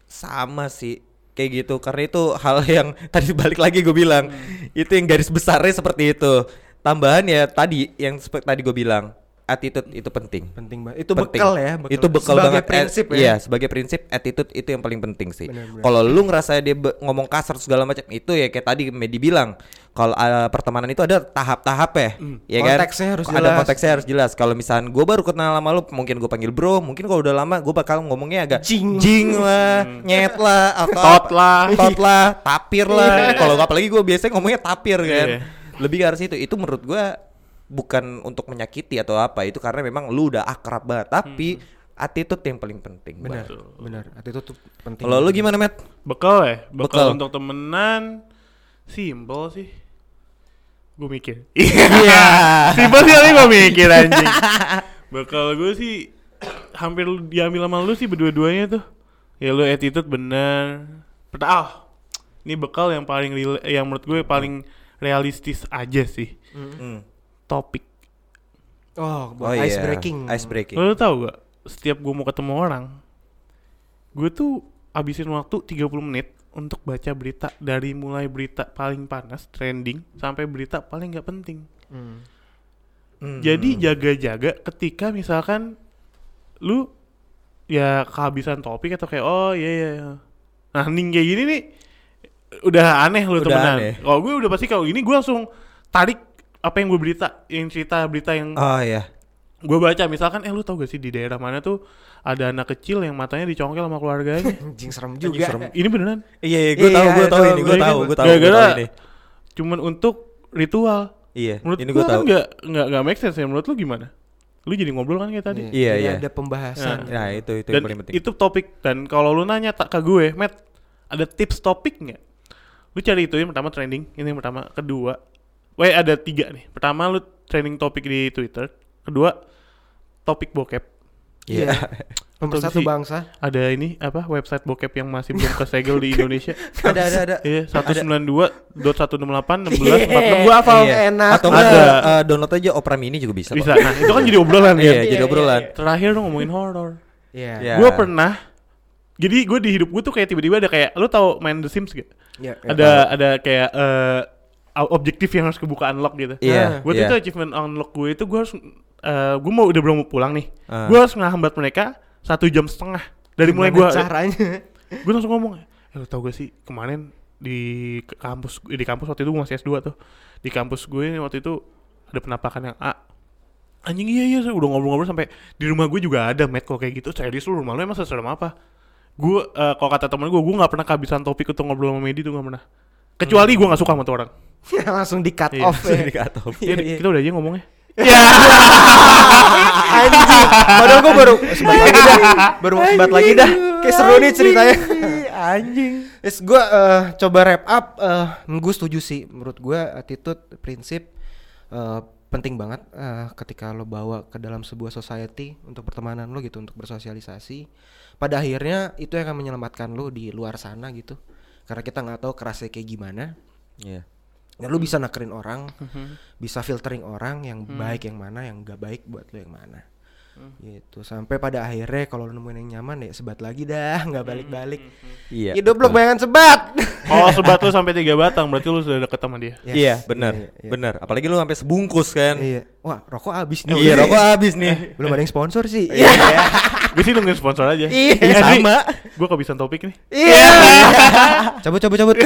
[SPEAKER 3] sama sih kayak gitu karena itu hal yang tadi balik lagi gue bilang itu yang garis besarnya seperti itu tambahan ya tadi yang seperti tadi gue bilang attitude itu penting
[SPEAKER 1] Penting banget. Itu
[SPEAKER 3] Penting.
[SPEAKER 1] bekal ya. Bekal.
[SPEAKER 3] Itu bekal
[SPEAKER 1] Sebagai
[SPEAKER 3] banget. Eh,
[SPEAKER 1] prinsip ya.
[SPEAKER 3] Iya, sebagai prinsip attitude itu yang paling penting sih. Kalau lu ngerasa dia ngomong kasar segala macam itu ya kayak tadi Medi bilang, kalau uh, pertemanan itu ada tahap-tahap ya. Ya kan?
[SPEAKER 1] Konteksnya harus
[SPEAKER 3] Ada
[SPEAKER 1] jelas.
[SPEAKER 3] konteksnya harus jelas. Kalau misalnya gue baru kenal sama lu, mungkin gue panggil bro, mungkin kalau udah lama gue bakal ngomongnya agak
[SPEAKER 1] Jing.
[SPEAKER 3] jing lah, nyet lah, atau
[SPEAKER 2] Tot lah.
[SPEAKER 3] tot lah, tapir lah. Kalau apalagi gue biasanya ngomongnya tapir kan.
[SPEAKER 2] Iya.
[SPEAKER 3] Lebih ke arah situ. Itu menurut gue bukan untuk menyakiti atau apa. Itu karena memang lu udah akrab banget. Tapi attitude yang paling penting.
[SPEAKER 1] Benar, benar. Itu tuh penting.
[SPEAKER 3] Kalau lu gimana, Matt?
[SPEAKER 2] Bekal ya?
[SPEAKER 3] Bekal.
[SPEAKER 2] Bekal untuk temenan Simple sih Gue mikir
[SPEAKER 3] Iya.
[SPEAKER 2] Simple sih tapi gue mikir anjing Bekal gue sih Hampir diambil sama lu sih berdua-duanya tuh Ya lu attitude bener Pertama ah, Ini bekal yang paling real- Yang menurut gue paling realistis aja sih
[SPEAKER 3] Hmm.
[SPEAKER 2] Topik
[SPEAKER 1] Oh,
[SPEAKER 3] Oh
[SPEAKER 1] buat
[SPEAKER 3] iya.
[SPEAKER 1] ice breaking.
[SPEAKER 3] Ice breaking.
[SPEAKER 2] Lo tau gak Setiap gue mau ketemu orang Gue tuh habisin waktu 30 menit Untuk baca berita Dari mulai berita paling panas Trending Sampai berita paling gak penting
[SPEAKER 1] Hmm.
[SPEAKER 3] Hmm.
[SPEAKER 2] Jadi jaga-jaga ketika misalkan Lu Ya kehabisan topik atau kayak Oh iya iya iya. Nah ning kayak gini nih Udah aneh lu
[SPEAKER 3] Udah
[SPEAKER 2] temenan. Kalau gue udah pasti kalau gini gue langsung Tarik apa yang gue berita Yang cerita berita yang
[SPEAKER 3] Oh iya.
[SPEAKER 2] gue baca misalkan eh lu tau gak sih di daerah mana tuh ada anak kecil yang matanya dicongkel sama keluarganya
[SPEAKER 1] Anjing serem juga.
[SPEAKER 3] serem.
[SPEAKER 2] ini beneran
[SPEAKER 3] Iya, iya, gue
[SPEAKER 1] Iya,
[SPEAKER 3] tahu, gue
[SPEAKER 1] itu
[SPEAKER 3] tahu ini, gue tahu, gue tahu,
[SPEAKER 2] Gara-gara
[SPEAKER 3] ini.
[SPEAKER 2] cuman untuk ritual
[SPEAKER 3] Iya,
[SPEAKER 2] menurut
[SPEAKER 3] ini
[SPEAKER 2] gue kan
[SPEAKER 3] tahu.
[SPEAKER 2] nggak nggak nggak make sense ya menurut lu gimana lu jadi ngobrol kan kayak tadi
[SPEAKER 3] Iya,
[SPEAKER 1] Jadi
[SPEAKER 3] iya.
[SPEAKER 1] Ada pembahasan.
[SPEAKER 3] Nah, itu itu
[SPEAKER 2] dan
[SPEAKER 3] yang paling penting.
[SPEAKER 2] itu topik dan kalau lu nanya tak ke gue Matt ada tips topik nggak lu cari itu yang pertama trending ini yang pertama kedua Weh ada tiga nih pertama lu trending topik di Twitter kedua topik bokep
[SPEAKER 3] Iya.
[SPEAKER 1] Pemersatu
[SPEAKER 2] sih.
[SPEAKER 1] bangsa.
[SPEAKER 2] ada ini apa website bokep yang masih belum kesegel di Indonesia
[SPEAKER 3] ada ada ada.
[SPEAKER 2] Iya, satu sembilan dua dot satu enam delapan enam belas empat enam gua
[SPEAKER 1] hafal.
[SPEAKER 2] hafal.
[SPEAKER 3] Iya.
[SPEAKER 1] enak.
[SPEAKER 3] Atau
[SPEAKER 2] Ada.
[SPEAKER 3] enggak eh, download aja Opera Mini juga bisa. kok.
[SPEAKER 2] Bisa. Nah, itu kan jadi obrolan
[SPEAKER 3] Iya,
[SPEAKER 2] ya.
[SPEAKER 3] jadi obrolan.
[SPEAKER 2] Terakhir lu ngomongin horor.
[SPEAKER 1] Iya.
[SPEAKER 3] Iya.
[SPEAKER 2] Gua pernah jadi gue di hidup gue tuh kayak tiba-tiba ada kayak lu tahu main The Sims gak?
[SPEAKER 1] Iya. iya.
[SPEAKER 2] ada ada kayak eh objektif yang harus kebuka unlock gitu.
[SPEAKER 3] Iya.
[SPEAKER 2] Gue
[SPEAKER 3] iya.
[SPEAKER 2] tuh achievement unlock gue itu gue harus eh gue mau udah belum mau pulang nih.
[SPEAKER 3] Ah.
[SPEAKER 2] Gue harus ngehambat mereka satu jam setengah dari mulai
[SPEAKER 1] Gimana
[SPEAKER 2] gue
[SPEAKER 1] caranya.
[SPEAKER 2] gue langsung ngomong Eh, lu tau gak sih kemarin di kampus di kampus waktu itu gue masih S2 tuh. Di kampus gue waktu itu ada penampakan yang A. Anjing iya iya udah ngobrol-ngobrol sampai di rumah gue juga ada met kok kayak gitu. Serius lu rumah lu emang seserem apa? Gue eh, kalau kata temen gue, gue nggak pernah kehabisan topik untuk ngobrol sama Medi tuh nggak pernah. Kecuali gue nggak suka sama tuh orang.
[SPEAKER 1] Langsung di cut
[SPEAKER 2] Iya,
[SPEAKER 1] off ya.
[SPEAKER 3] Di cut off.
[SPEAKER 2] Ya,
[SPEAKER 1] Iya,
[SPEAKER 2] kita udah aja ngomongnya.
[SPEAKER 1] Anjing. Padahal gue baru sebat lagi dah. Baru mau sebat lagi dah. Kayak seru nih ceritanya.
[SPEAKER 3] Anjing.
[SPEAKER 1] Yes, gue eh, coba wrap up. eh gue setuju sih. Menurut gue attitude, prinsip eh, penting banget eh, ketika lo bawa ke dalam sebuah society untuk pertemanan lo gitu, untuk bersosialisasi. Pada akhirnya itu yang akan menyelamatkan lo di luar sana gitu. Karena kita nggak tahu kerasnya kayak gimana.
[SPEAKER 3] Iya.
[SPEAKER 1] Dan lu bisa nakerin orang, bisa filtering orang yang baik yang mana, yang gak baik buat lu yang mana. Gitu. Sampai pada akhirnya kalau lu nemuin yang nyaman ya sebat lagi dah, nggak balik-balik.
[SPEAKER 3] Iya.
[SPEAKER 1] Hidup lu bayangan sebat.
[SPEAKER 2] Kalau sebat lu sampai tiga batang berarti lu sudah deket sama dia.
[SPEAKER 1] Yes.
[SPEAKER 3] Iya, benar.
[SPEAKER 1] Iya, iya.
[SPEAKER 3] Benar. Apalagi lu sampai sebungkus kan.
[SPEAKER 1] Iya. Wah, rokok habis nih.
[SPEAKER 3] Iya, rokok habis nih.
[SPEAKER 1] Belum ada yang sponsor sih.
[SPEAKER 3] Iya.
[SPEAKER 2] Gue sih nungguin sponsor aja.
[SPEAKER 1] Iya,
[SPEAKER 3] sama.
[SPEAKER 2] Gue kehabisan topik nih.
[SPEAKER 1] Iya. cabut cabut cabut.